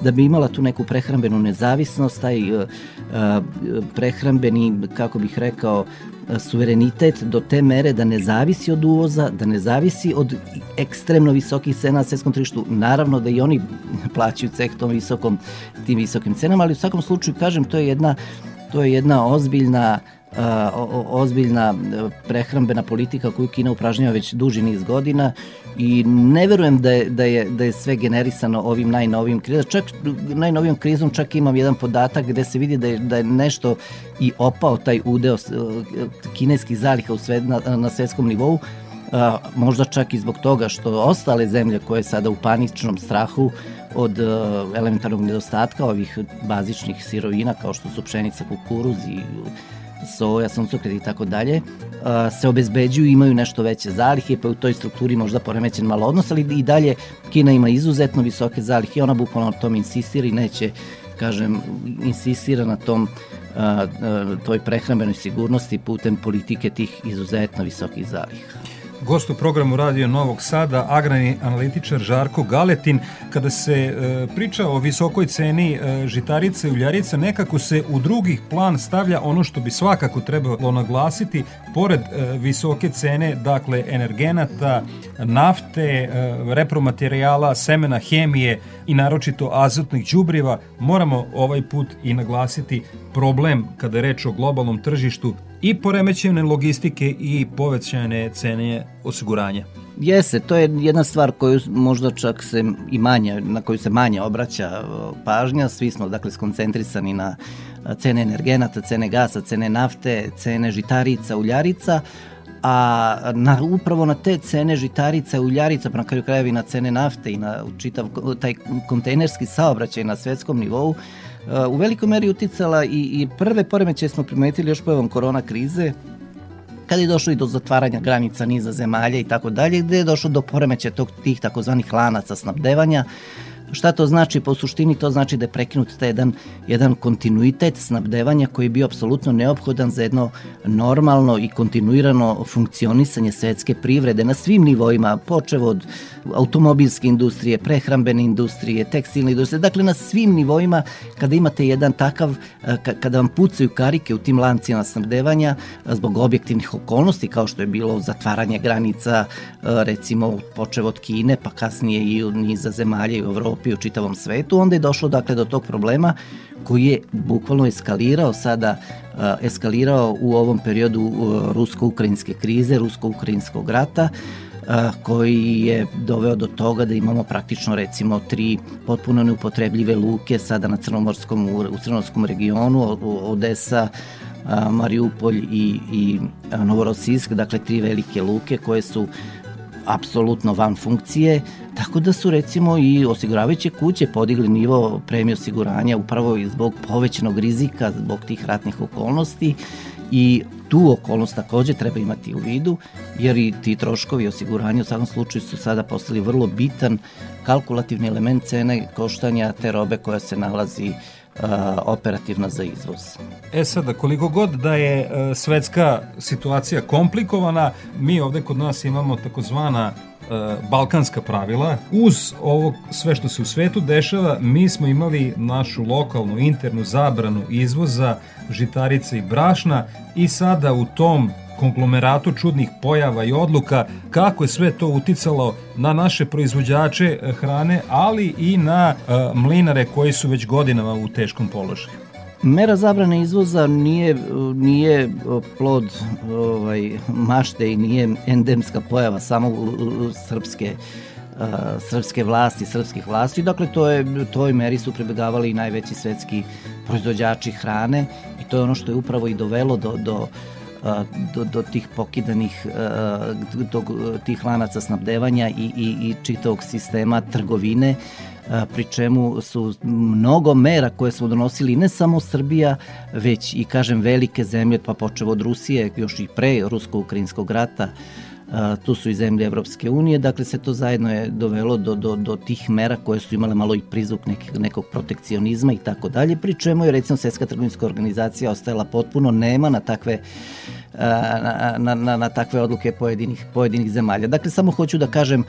da bi imala tu neku prehrambenu nezavisnost, taj prehrambeni, kako bih rekao, suverenitet do te mere da ne zavisi od uvoza, da ne zavisi od ekstremno visokih cena na svetskom tržištu. Naravno da i oni plaćaju ceh tom visokom, tim visokim cenama, ali u svakom slučaju, kažem, to je jedna, to je jedna ozbiljna ozbiljna prehrambena politika koju Kina upražnjava već duži niz godina i ne verujem da je, da je, da je sve generisano ovim najnovijim krizom. Čak najnovijom krizom čak imam jedan podatak gde se vidi da je, da je nešto i opao taj udeo uh, kineskih zaliha u svet, na, na svetskom nivou, a, možda čak i zbog toga što ostale zemlje koje sada u paničnom strahu od uh, elementarnog nedostatka ovih bazičnih sirovina kao što su pšenica, kukuruz i soja, suncokret i tako dalje, se obezbeđuju i imaju nešto veće zalihe, pa u toj strukturi možda poremećen malo odnos, ali i dalje Kina ima izuzetno visoke zalihe ona bukvalno na tom insistira i neće, kažem, insistira na tom toj prehrambenoj sigurnosti putem politike tih izuzetno visokih zaliha. Gost u programu Radio Novog Sada, agrani analitičar Žarko Galetin. Kada se e, priča o visokoj ceni e, žitarice i uljarica, nekako se u drugih plan stavlja ono što bi svakako trebalo naglasiti, pored e, visoke cene, dakle, energenata, nafte, e, repromaterijala, semena, hemije i naročito azotnih đubriva, moramo ovaj put i naglasiti problem kada je reč o globalnom tržištu i poremećene logistike i povećane cene osiguranja. Jeste, to je jedna stvar koju možda čak se i manje, na koju se manje obraća pažnja. Svi smo dakle skoncentrisani na cene energenata, cene gasa, cene nafte, cene žitarica, uljarica, a na, upravo na te cene žitarica, uljarica, pa na kraju krajevi na cene nafte i na čitav taj kontejnerski saobraćaj na svetskom nivou, u velikoj meri uticala i, i prve poremeće smo primetili još pojavom korona krize, kada je došlo i do zatvaranja granica niza zemalja i tako dalje, gde je došlo do poremeća tog, tih takozvanih lanaca snabdevanja, Šta to znači? Po suštini to znači da je prekinut taj jedan, jedan kontinuitet snabdevanja koji je bio apsolutno neophodan za jedno normalno i kontinuirano funkcionisanje svetske privrede na svim nivoima, počev od automobilske industrije, prehrambene industrije, tekstilne industrije, dakle na svim nivoima kada imate jedan takav, kada vam pucaju karike u tim lancima snabdevanja zbog objektivnih okolnosti kao što je bilo zatvaranje granica recimo počev od Kine pa kasnije i niza zemalja i u Evropi i u čitavom svetu, onda je došlo dakle do tog problema koji je bukvalno eskalirao sada eskalirao u ovom periodu rusko-ukrajinske krize, rusko-ukrajinskog rata, koji je doveo do toga da imamo praktično recimo tri potpuno neupotrebljive luke sada na Crnomorskom, u Crnomorskom regionu, Odesa, Mariupolj i, i Novorosijsk, dakle tri velike luke koje su apsolutno van funkcije, tako da su recimo i osiguravajuće kuće podigli nivo premije osiguranja upravo i zbog povećanog rizika, zbog tih ratnih okolnosti i tu okolnost takođe treba imati u vidu, jer i ti troškovi osiguranja u svakom slučaju su sada postali vrlo bitan kalkulativni element cene koštanja te robe koja se nalazi operativna za izvoz. E sada, koliko god da je svetska situacija komplikovana, mi ovde kod nas imamo takozvana balkanska pravila. Uz ovo sve što se u svetu dešava, mi smo imali našu lokalnu internu zabranu izvoza žitarica i brašna i sada u tom konglomeratu čudnih pojava i odluka kako je sve to uticalo na naše proizvođače hrane, ali i na mlinare koji su već godinama u teškom položaju. Mera zabrane izvoza nije, nije plod ovaj, mašte i nije endemska pojava samo srpske srpske vlasti, srpskih vlasti. Dakle, to je, toj meri su pribegavali i najveći svetski proizvođači hrane i to je ono što je upravo i dovelo do, do do, do tih pokidanih do tih lanaca snabdevanja i, i, i čitavog sistema trgovine pri čemu su mnogo mera koje smo donosili ne samo Srbija, već i kažem velike zemlje, pa počevo od Rusije, još i pre rusko-ukrajinskog rata, tu su i zemlje Evropske unije, dakle se to zajedno je dovelo do, do, do tih mera koje su imale malo i prizvuk nek, nekog protekcionizma i tako dalje, pri čemu je recimo Svetska trgovinska organizacija ostajala potpuno nema na takve na, na, na, takve odluke pojedinih, pojedinih zemalja. Dakle, samo hoću da kažem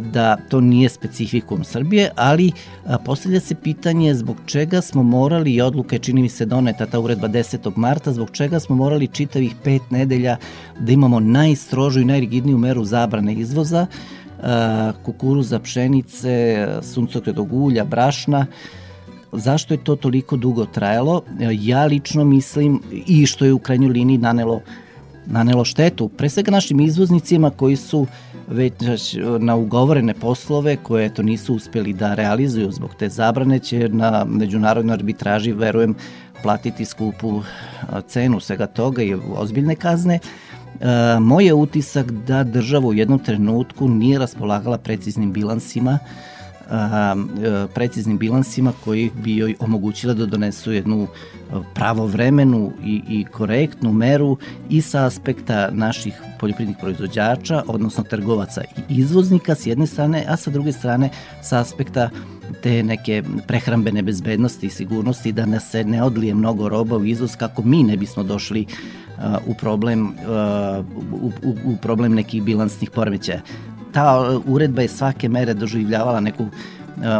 da to nije specifikum Srbije, ali postavlja se pitanje zbog čega smo morali i odluke, čini mi se doneta ta uredba 10. marta, zbog čega smo morali čitavih pet nedelja da imamo najstrožu i najrigidniju meru zabrane izvoza, kukuruza, pšenice, suncokretog ulja, brašna, zašto je to toliko dugo trajalo? Ja lično mislim i što je u krajnjoj liniji nanelo nanelo štetu, pre svega našim izvoznicima koji su već na ugovorene poslove koje to nisu uspeli da realizuju zbog te zabrane će na međunarodnoj arbitraži, verujem, platiti skupu cenu svega toga i ozbiljne kazne. E, moj je utisak da država u jednom trenutku nije raspolagala preciznim bilansima a, e, preciznim bilansima koji bi joj omogućila da donesu jednu pravovremenu i, i korektnu meru i sa aspekta naših poljoprivrednih proizvođača, odnosno trgovaca i izvoznika s jedne strane, a sa druge strane sa aspekta te neke prehrambene bezbednosti i sigurnosti da nas se ne odlije mnogo roba u izvoz kako mi ne bismo došli u problem u, u, u problem nekih bilansnih poremećaja ta uredba je svake mere doživljavala neku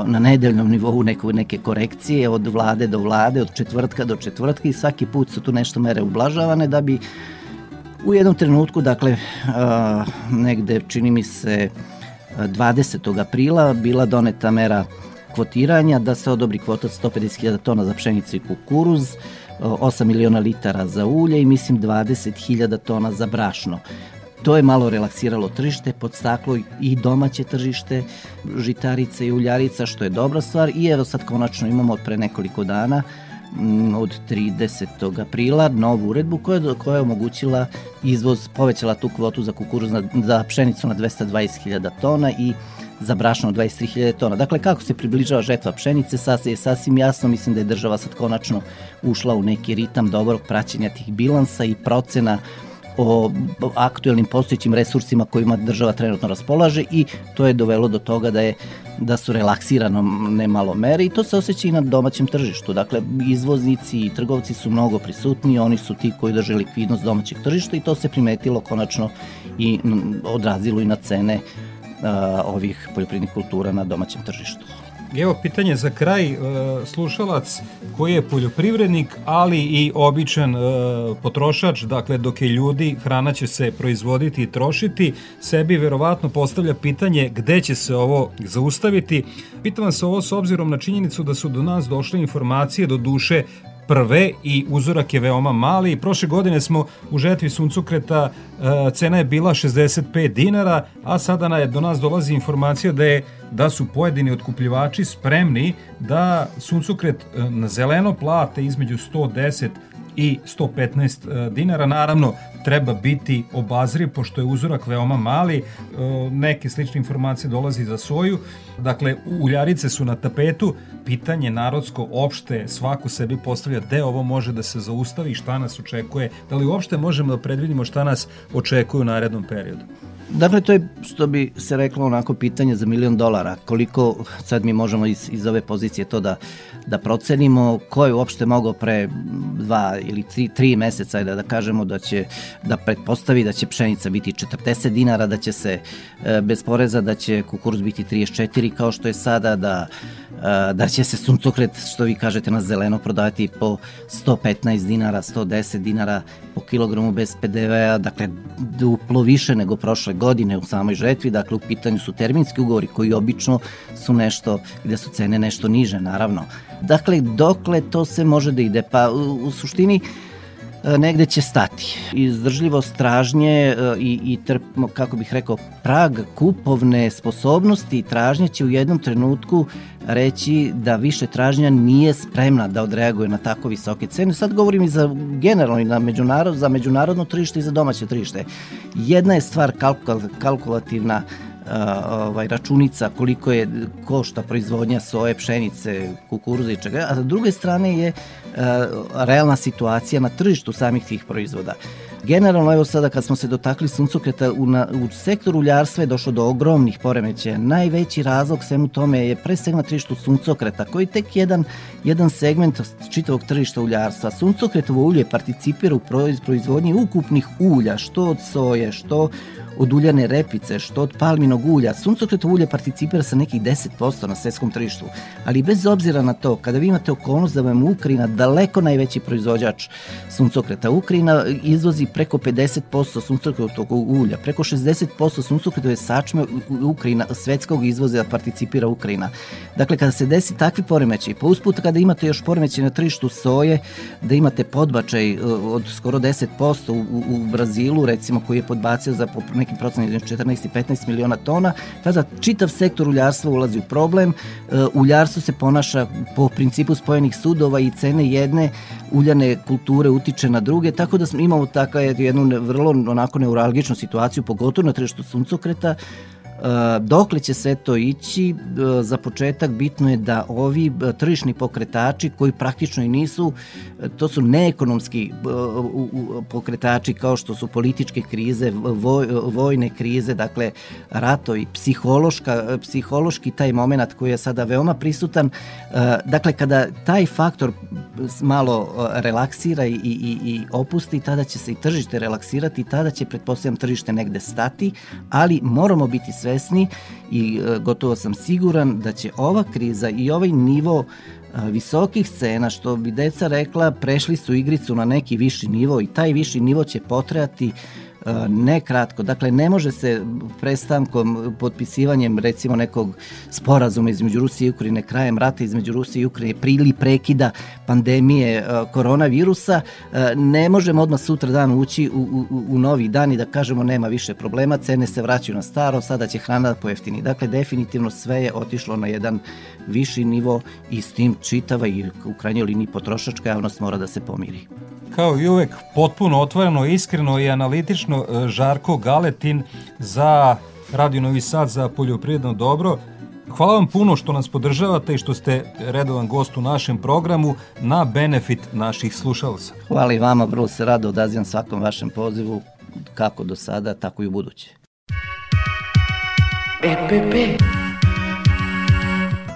na nedeljnom nivou neku, neke korekcije od vlade do vlade, od četvrtka do četvrtka i svaki put su tu nešto mere ublažavane da bi u jednom trenutku, dakle, negde čini mi se 20. aprila bila doneta mera kvotiranja, da se odobri kvota od 150.000 tona za pšenicu i kukuruz, 8 miliona litara za ulje i mislim 20.000 tona za brašno. To je malo relaksiralo tržište, podstaklo i domaće tržište žitarica i uljarica, što je dobra stvar i evo sad konačno imamo od pre nekoliko dana mm, od 30. aprila novu uredbu koja, koja je omogućila izvoz, povećala tu kvotu za kukuruz na, za pšenicu na 220.000 tona i za brašno 23.000 tona. Dakle, kako se približava žetva pšenice, sad je sasvim jasno, mislim da je država sad konačno ušla u neki ritam dobrog praćenja tih bilansa i procena o aktuelnim postojećim resursima kojima država trenutno raspolaže i to je dovelo do toga da je da su relaksirano ne malo mere i to se osjeća i na domaćem tržištu. Dakle, izvoznici i trgovci su mnogo prisutni, oni su ti koji drže likvidnost domaćeg tržišta i to se primetilo konačno i odrazilo i na cene ovih poljoprivrednih kultura na domaćem tržištu. Evo pitanje za kraj, e, slušalac koji je poljoprivrednik, ali i običan e, potrošač, dakle dok je ljudi, hrana će se proizvoditi i trošiti, sebi verovatno postavlja pitanje gde će se ovo zaustaviti. Pitam se ovo s obzirom na činjenicu da su do nas došle informacije do duše prve i uzorak je veoma mali. Prošle godine smo u žetvi suncokreta e, cena je bila 65 dinara, a sada na, do nas dolazi informacija da je da su pojedini otkupljivači spremni da suncokret e, na zeleno plate između 110 i 115 e, dinara. Naravno, treba biti obazriv, pošto je uzorak veoma mali. E, neke slične informacije dolazi za soju. Dakle, uljarice su na tapetu. Pitanje narodsko opšte svako sebi postavlja gde ovo može da se zaustavi, šta nas očekuje. Da li uopšte možemo da predvidimo šta nas očekuje u narednom periodu? Dakle, to je, što bi se reklo, onako pitanje za milion dolara. Koliko sad mi možemo iz, iz ove pozicije to da, da procenimo, ko je uopšte mogao pre dva ili tri, tri meseca da, da kažemo da će, da pretpostavi da će pšenica biti 40 dinara, da će se e, bez poreza, da će kukuruz biti 34 kao što je sada, da da će se suncokret, što vi kažete, na zeleno prodavati po 115 dinara, 110 dinara po kilogramu bez PDV-a, dakle duplo više nego prošle godine u samoj žetvi, dakle u pitanju su terminski ugovori koji obično su nešto, gde su cene nešto niže, naravno. Dakle, dokle to se može da ide? Pa u, u suštini E, negde će stati. Izdržljivost tražnje e, i, i trp, kako bih rekao, prag kupovne sposobnosti i tražnje će u jednom trenutku reći da više tražnja nije spremna da odreaguje na tako visoke cene. Sad govorim i za generalno i na međunarod, za međunarodno tržište i za domaće tržište. Jedna je stvar kalkul, kalkulativna ovaj, računica koliko je košta proizvodnja soje, pšenice, kukuruza i čega, a sa druge strane je realna situacija na tržištu samih tih proizvoda. Generalno, evo sada kad smo se dotakli suncokreta, u, na, u sektoru uljarstva je došlo do ogromnih poremećaja. Najveći razlog svemu tome je pre svega tržištu suncokreta, koji je tek jedan, jedan segment čitavog tržišta uljarstva. Suncokretovo ulje participira u proizvodnji ukupnih ulja, što od soje, što od uljane repice, što od palminog ulja. Suncokretovo ulje participira sa nekih 10% na svetskom tržištu, ali bez obzira na to, kada vi imate okolnost da vam Ukrajina daleko najveći proizvođač suncokreta, Ukrajina izvozi preko 50% suncokretovog ulja, preko 60% suncokretove sačme Ukrajina, svetskog izvoza participira Ukrajina. Dakle, kada se desi takvi poremeći, pa usput kada imate još poremeći na tržištu soje, da imate podbačaj uh, od skoro 10% u, u, Brazilu, recimo, koji je podbacio za nekim procenom 14 i 15 miliona tona, tada čitav sektor uljarstva ulazi u problem, uh, uljarstvo se ponaša po principu spojenih sudova i cene jedne uljane kulture utiče na druge, tako da smo imamo takva jednu vrlo onako neuralgičnu situaciju, pogotovo na tržištu suncokreta, dokle će sve to ići, e, za početak bitno je da ovi e, tržišni pokretači koji praktično i nisu, to su neekonomski pokretači kao što su političke krize, voj, vojne krize, dakle ratovi, psihološka, psihološki taj moment koji je sada veoma prisutan, dakle kada taj faktor malo relaksira i, i, i opusti, tada će se i tržište relaksirati, tada će, pretpostavljam, tržište negde stati, ali moramo biti sve svesni i e, gotovo sam siguran da će ova kriza i ovaj nivo e, visokih cena, što bi deca rekla, prešli su igricu na neki viši nivo i taj viši nivo će potrajati ne kratko. Dakle, ne može se prestankom, potpisivanjem recimo nekog sporazuma između Rusije i Ukrajine, krajem rata između Rusije i Ukrajine, prili prekida pandemije koronavirusa, ne možemo odmah sutra dan ući u, u, u novi dan i da kažemo nema više problema, cene se vraćaju na staro, sada će hrana pojeftini. Dakle, definitivno sve je otišlo na jedan viši nivo i s tim čitava i u krajnjoj liniji potrošačka javnost mora da se pomiri. Kao i uvek, potpuno otvoreno, iskreno i analitično e, Žarko Galetin za Radio Novi Sad za poljoprivredno dobro. Hvala vam puno što nas podržavate i što ste redovan gost u našem programu na benefit naših slušalca. Hvala i vama, vrlo se rado odazivam svakom vašem pozivu, kako do sada, tako i u buduće. EPP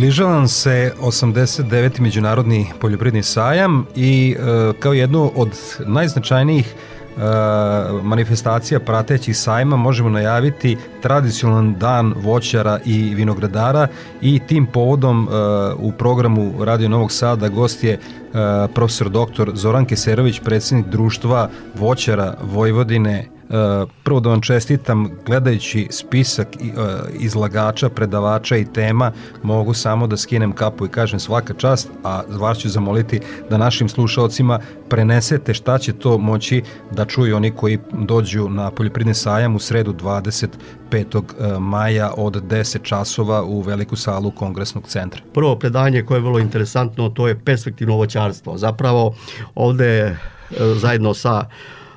Približavam se 89. Međunarodni poljoprivredni sajam i e, kao jednu od najznačajnijih e, manifestacija pratećih sajma možemo najaviti tradicionalan dan voćara i vinogradara i tim povodom e, u programu Radio Novog Sada gost je profesor dr. Zoran Keserović, predsjednik društva voćara Vojvodine prvo da vam čestitam gledajući spisak e, izlagača, predavača i tema mogu samo da skinem kapu i kažem svaka čast, a vas ću zamoliti da našim slušalcima prenesete šta će to moći da čuju oni koji dođu na poljoprivredni sajam u sredu 25. E, maja od 10 časova u veliku salu kongresnog centra. Prvo predanje koje je vrlo interesantno to je perspektivno voćarstvo. Zapravo ovde e, zajedno sa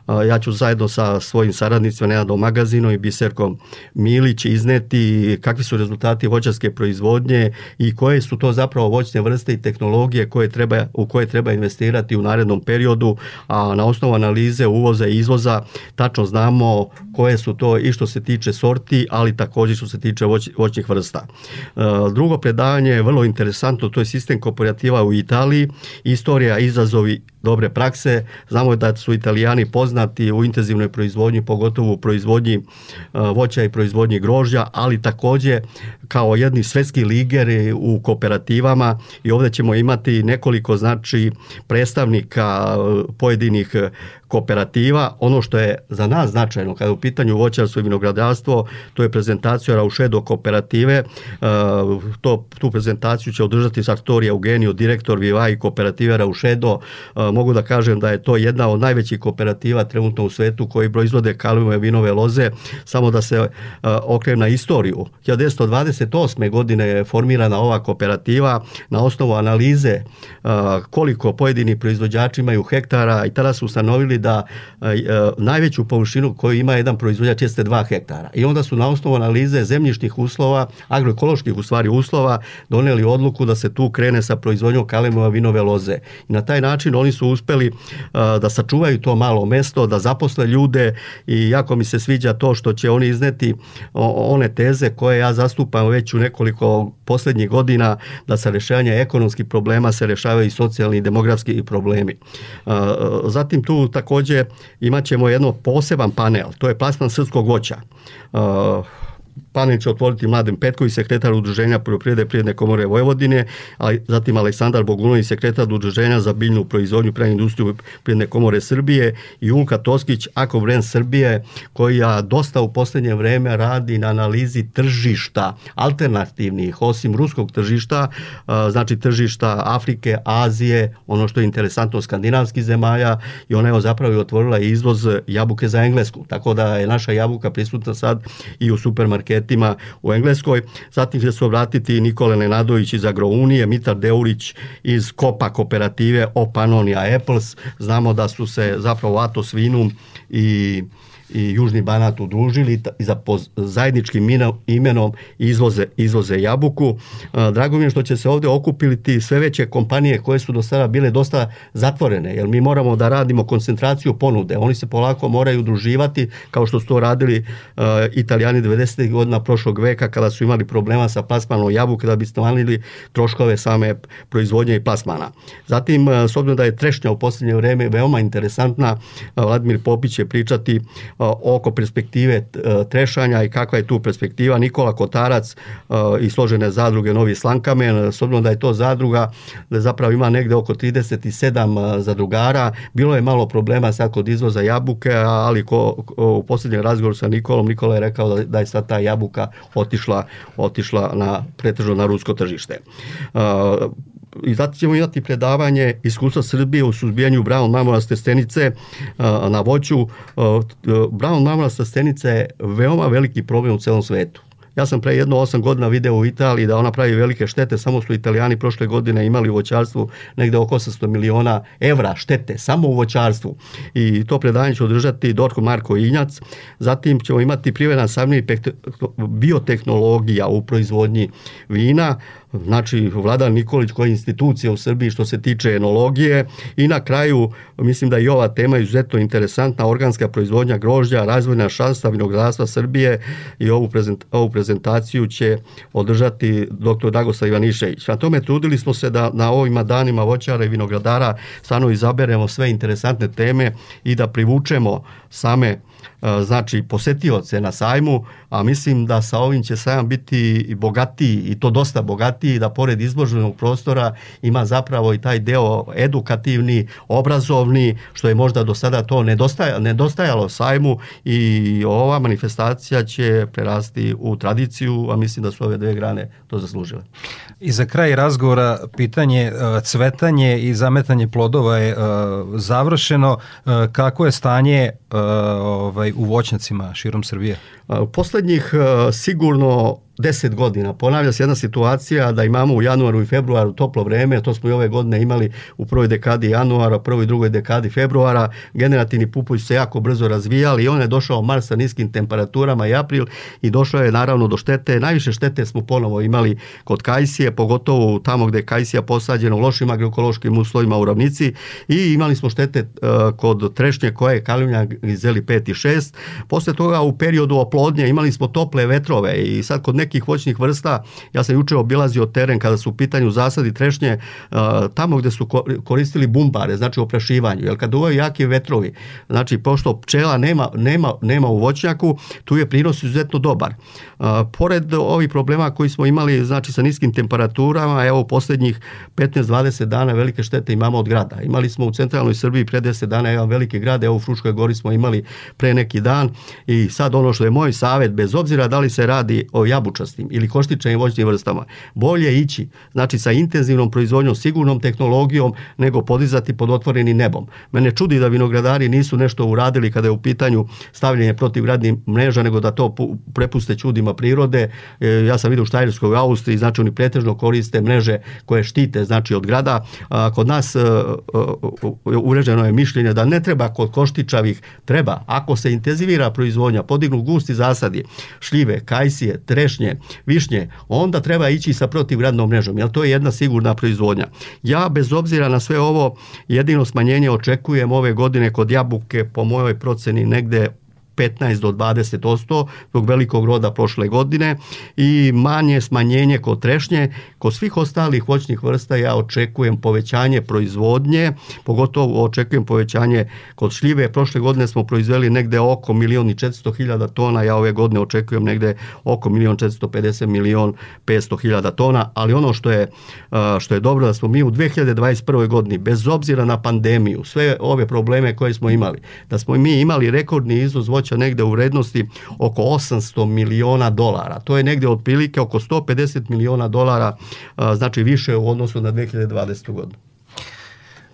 ja ću zajedno sa svojim saradnicima Nenadom Magazinom i Biserkom Milić izneti kakvi su rezultati voćarske proizvodnje i koje su to zapravo voćne vrste i tehnologije koje treba, u koje treba investirati u narednom periodu, a na osnovu analize uvoza i izvoza tačno znamo koje su to i što se tiče sorti, ali takođe što se tiče voć, voćnih vrsta. Drugo predavanje je vrlo interesantno, to je sistem kooperativa u Italiji, istorija, izazovi dobre prakse. Znamo da su italijani poznati u intenzivnoj proizvodnji, pogotovo u proizvodnji e, voća i proizvodnji grožđa, ali takođe kao jedni svetski ligeri u kooperativama i ovde ćemo imati nekoliko znači predstavnika e, pojedinih kooperativa. Ono što je za nas značajno kada je u pitanju voćarstvo i vinogradarstvo, to je prezentacija Raušedo kooperative. E, to, tu prezentaciju će održati Sartori Eugenio, direktor Vivaj kooperative Raušedo. E, mogu da kažem da je to jedna od najvećih kooperativa trenutno u svetu koji proizvode kalumove vinove loze. Samo da se e, okrenem na istoriju. 1928. godine je formirana ova kooperativa na osnovu analize koliko pojedini proizvođači imaju hektara i tada su ustanovili da najveću površinu koju ima jedan proizvođač jeste 2 hektara. I onda su na osnovu analize zemljišnih uslova, agroekoloških u stvari uslova, doneli odluku da se tu krene sa proizvodnjom kalemova vinove loze. I na taj način oni su uspeli da sačuvaju to malo mesto, da zaposle ljude i jako mi se sviđa to što će oni izneti one teze koje ja zastupam već u nekoliko poslednjih godina da sa rešavanja ekonomskih problema se rešavaju i socijalni i demografski problemi. Zatim tu tako takođe imat ćemo jedno poseban panel, to je plasman srpskog voća. Panel će otvoriti Mladen Petković, sekretar Udruženja poljoprivrede prijedne komore Vojvodine, a zatim Aleksandar Bogunović, sekretar Udruženja za biljnu proizvodnju pre industriju prijedne komore Srbije i Unka Toskić, Ako Brand Srbije, koja dosta u poslednje vreme radi na analizi tržišta alternativnih, osim ruskog tržišta, znači tržišta Afrike, Azije, ono što je interesantno skandinavskih zemalja i ona je zapravo otvorila izvoz jabuke za Englesku, tako da je naša jabuka prisutna sad i u supermarketu fakultetima u Engleskoj. Zatim će se obratiti Nikola Nenadović iz Agrounije, Mitar Deulić iz Kopa kooperative Opanonia Apples. Znamo da su se zapravo Atos Vinum i i Južni Banat udružili i za zajedničkim imenom izvoze, izvoze jabuku. Drago mi je što će se ovde okupiti sve veće kompanije koje su do sada bile dosta zatvorene, jer mi moramo da radimo koncentraciju ponude. Oni se polako moraju udruživati, kao što su to radili italijani 90. godina prošlog veka, kada su imali problema sa plasmanom jabuke, da bi smanjili troškove same proizvodnje i plasmana. Zatim, s obzirom da je trešnja u posljednje vreme veoma interesantna, Vladimir Popić će pričati oko perspektive trešanja i kakva je tu perspektiva. Nikola Kotarac i složene zadruge Novi Slankamen, s obzirom da je to zadruga, da zapravo ima negde oko 37 zadrugara, bilo je malo problema sad kod izvoza jabuke, ali ko, u posljednjem razgovoru sa Nikolom, Nikola je rekao da, da je sad ta jabuka otišla, otišla na, pretežno na rusko tržište i zato ćemo imati predavanje iskustva Srbije u suzbijanju brown mamoraste stenice na voću. Brown mamoraste stenica je veoma veliki problem u celom svetu. Ja sam pre jedno osam godina video u Italiji da ona pravi velike štete, samo su italijani prošle godine imali u voćarstvu negde oko 800 miliona evra štete, samo u voćarstvu. I to predanje će održati Dorko Marko Injac. Zatim ćemo imati privredan savni biotehnologija u proizvodnji vina, znači Vladan Nikolić koja je institucija u Srbiji što se tiče enologije i na kraju mislim da i ova tema je izuzetno interesantna organska proizvodnja grožđa, razvojna šansa vinogradstva Srbije i ovu, prezent, ovu prezentaciju će održati dr. Dagosa Ivanišević. Na tome trudili smo se da na ovima danima voćara i vinogradara stvarno izaberemo sve interesantne teme i da privučemo same znači posetioce na sajmu, a mislim da sa ovim će sajam biti bogatiji i to dosta bogatiji, da pored izloženog prostora ima zapravo i taj deo edukativni, obrazovni, što je možda do sada to nedostaja, nedostajalo sajmu i ova manifestacija će prerasti u tradiciju, a mislim da su ove dve grane to zaslužile. I za kraj razgovora pitanje cvetanje i zametanje plodova je završeno. Kako je stanje ovaj, u voćnjacima širom Srbije? U poslednjih sigurno 10 godina. Ponavlja se jedna situacija da imamo u januaru i februaru toplo vreme, to smo i ove godine imali u prvoj dekadi januara, prvoj i drugoj dekadi februara. Generativni pupovi se jako brzo razvijali i on je došao mars sa niskim temperaturama i april i došlo je naravno do štete. Najviše štete smo ponovo imali kod kajsije, pogotovo tamo gde je kajsija posađena u lošim agroekološkim uslovima u ravnici i imali smo štete uh, kod trešnje koje je kalimnja grizeli 5 i 6. Posle toga u periodu oplodnje imali smo tople vetrove i sad kod nekih voćnih vrsta, ja sam juče obilazio teren kada su u pitanju zasadi trešnje, tamo gde su koristili bumbare, znači oprašivanju, jer kad uvaju jaki vetrovi, znači pošto pčela nema, nema, nema u voćnjaku, tu je prinos izuzetno dobar. Pored ovih problema koji smo imali, znači sa niskim temperaturama, evo u poslednjih 15-20 dana velike štete imamo od grada. Imali smo u centralnoj Srbiji pre 10 dana jedan veliki grad, evo u Fruškoj gori smo imali pre neki dan i sad ono što je moj savet, bez obzira da li se radi o jabučastim ili koštičnim voćnim vrstama, bolje ići, znači sa intenzivnom proizvodnjom, sigurnom tehnologijom, nego podizati pod otvorenim nebom. Mene čudi da vinogradari nisu nešto uradili kada je u pitanju stavljanje protivgradnih mreža, nego da to prepuste čudima prirode. E, ja sam vidio u Štajerskoj u Austriji, znači oni pretežno koriste mreže koje štite znači od grada. Kod nas e, e, uređeno je mišljenje da ne treba kod koštičavih, treba ako se intenzivira proizvodnja, podignu gusti zasadi, šljive, kajsije, trešnje, višnje, onda treba ići sa protivgradnom mrežom, jer to je jedna sigurna proizvodnja. Ja bez obzira na sve ovo jedino smanjenje očekujem ove godine kod jabuke po mojoj proceni negde 15 do 20% zbog velikog roda prošle godine i manje smanjenje kod trešnje. Kod svih ostalih voćnih vrsta ja očekujem povećanje proizvodnje, pogotovo očekujem povećanje kod šljive. Prošle godine smo proizveli negde oko milion i 400 hiljada tona, ja ove godine očekujem negde oko milion 450 milion 500 hiljada tona, ali ono što je, što je dobro da smo mi u 2021. godini, bez obzira na pandemiju, sve ove probleme koje smo imali, da smo mi imali rekordni izvoz voća negde u vrednosti oko 800 miliona dolara. To je negde otprilike oko 150 miliona dolara, znači više u odnosu na 2020. godinu.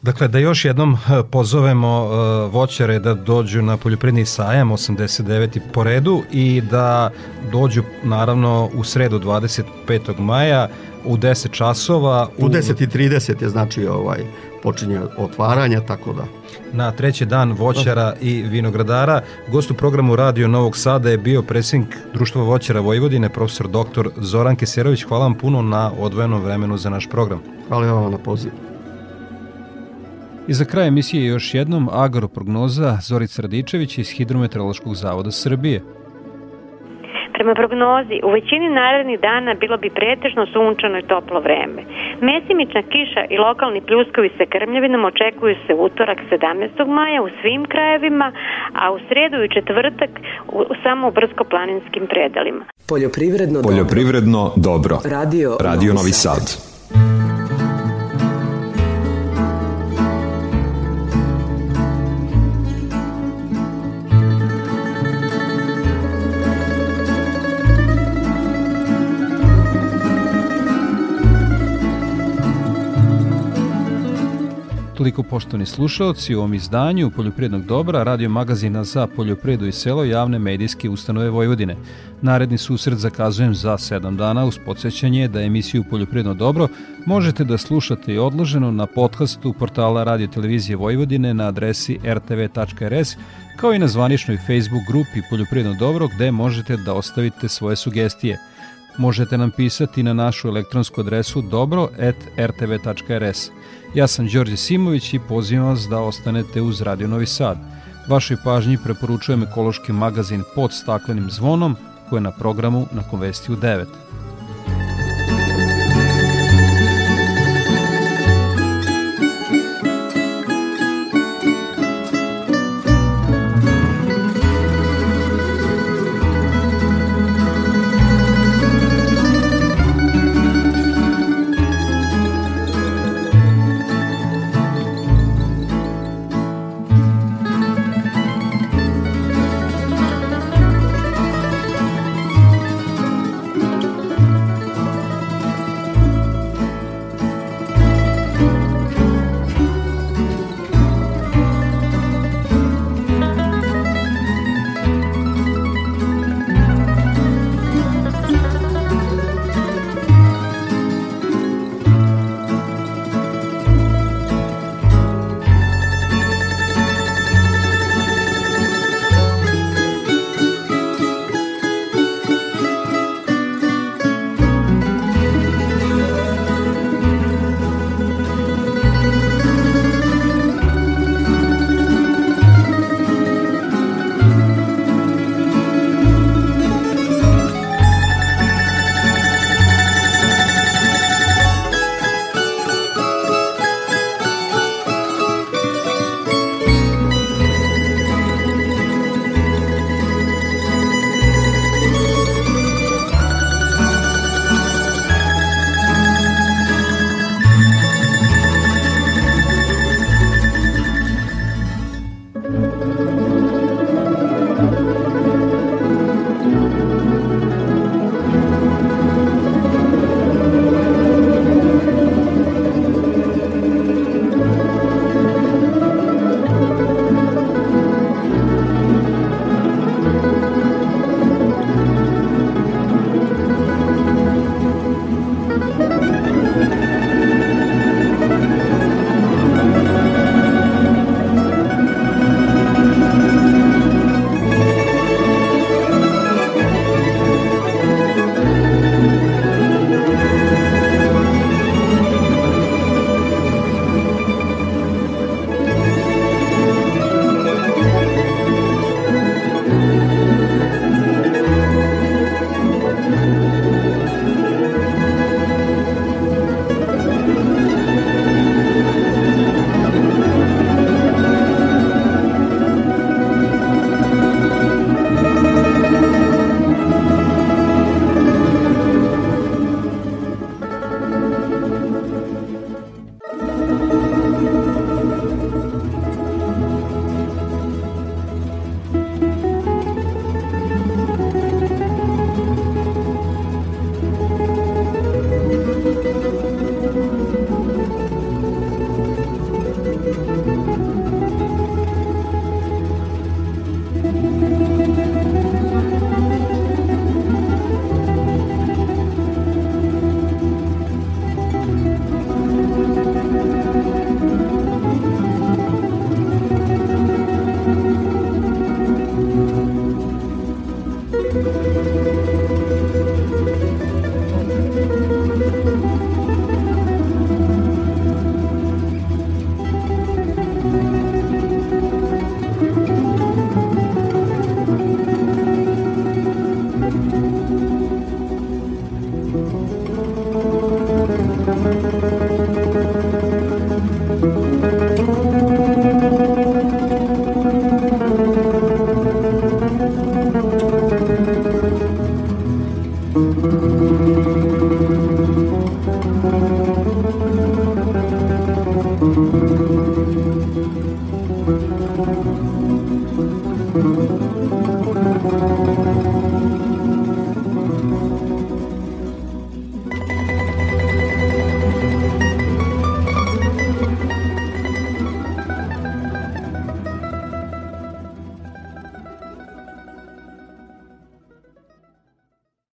Dakle, da još jednom e, pozovemo uh, voćare da dođu na poljoprivredni sajam 89. po redu i da dođu naravno u sredu 25. maja u 10 časova. U, u 10.30 je znači ovaj počinje otvaranje, tako da. Na treći dan voćara i vinogradara, gost u programu Radio Novog Sada je bio predsjednik Društva voćara Vojvodine, profesor dr. Zoran Keserović. Hvala vam puno na odvojenom vremenu za naš program. Hvala vam na pozivu. I za kraj emisije još jednom agroprognoza Zorica Radičević iz Hidrometeorološkog zavoda Srbije. Prema prognozi, u većini narednih dana bilo bi pretežno sunčano i toplo vreme. Mesimična kiša i lokalni pljuskovi sa krmljavinom očekuju se utorak 17. maja u svim krajevima, a u sredu i četvrtak u, samo u brdsko-planinskim predelima. Poljoprivredno, Poljoprivredno dobro. dobro. Radio, Radio Novi Sad. Sad. Toliko poštovani slušalci u ovom izdanju Poljoprivrednog dobra, radio magazina za poljoprivredu i selo javne medijske ustanove Vojvodine. Naredni susret zakazujem za 7 dana uz podsjećanje da emisiju Poljoprivredno dobro možete da slušate i odloženo na podcastu portala Radio Televizije Vojvodine na adresi rtv.rs kao i na zvaničnoj Facebook grupi Poljoprivredno dobro gde možete da ostavite svoje sugestije. Možete nam pisati na našu elektronsku adresu dobro.rtv.rs. Ja sam Đorđe Simović i pozivam vas da ostanete uz Radio Novi Sad. Vašoj pažnji preporučujem ekološki magazin pod staklenim zvonom koji je na programu na Konvestiju 9.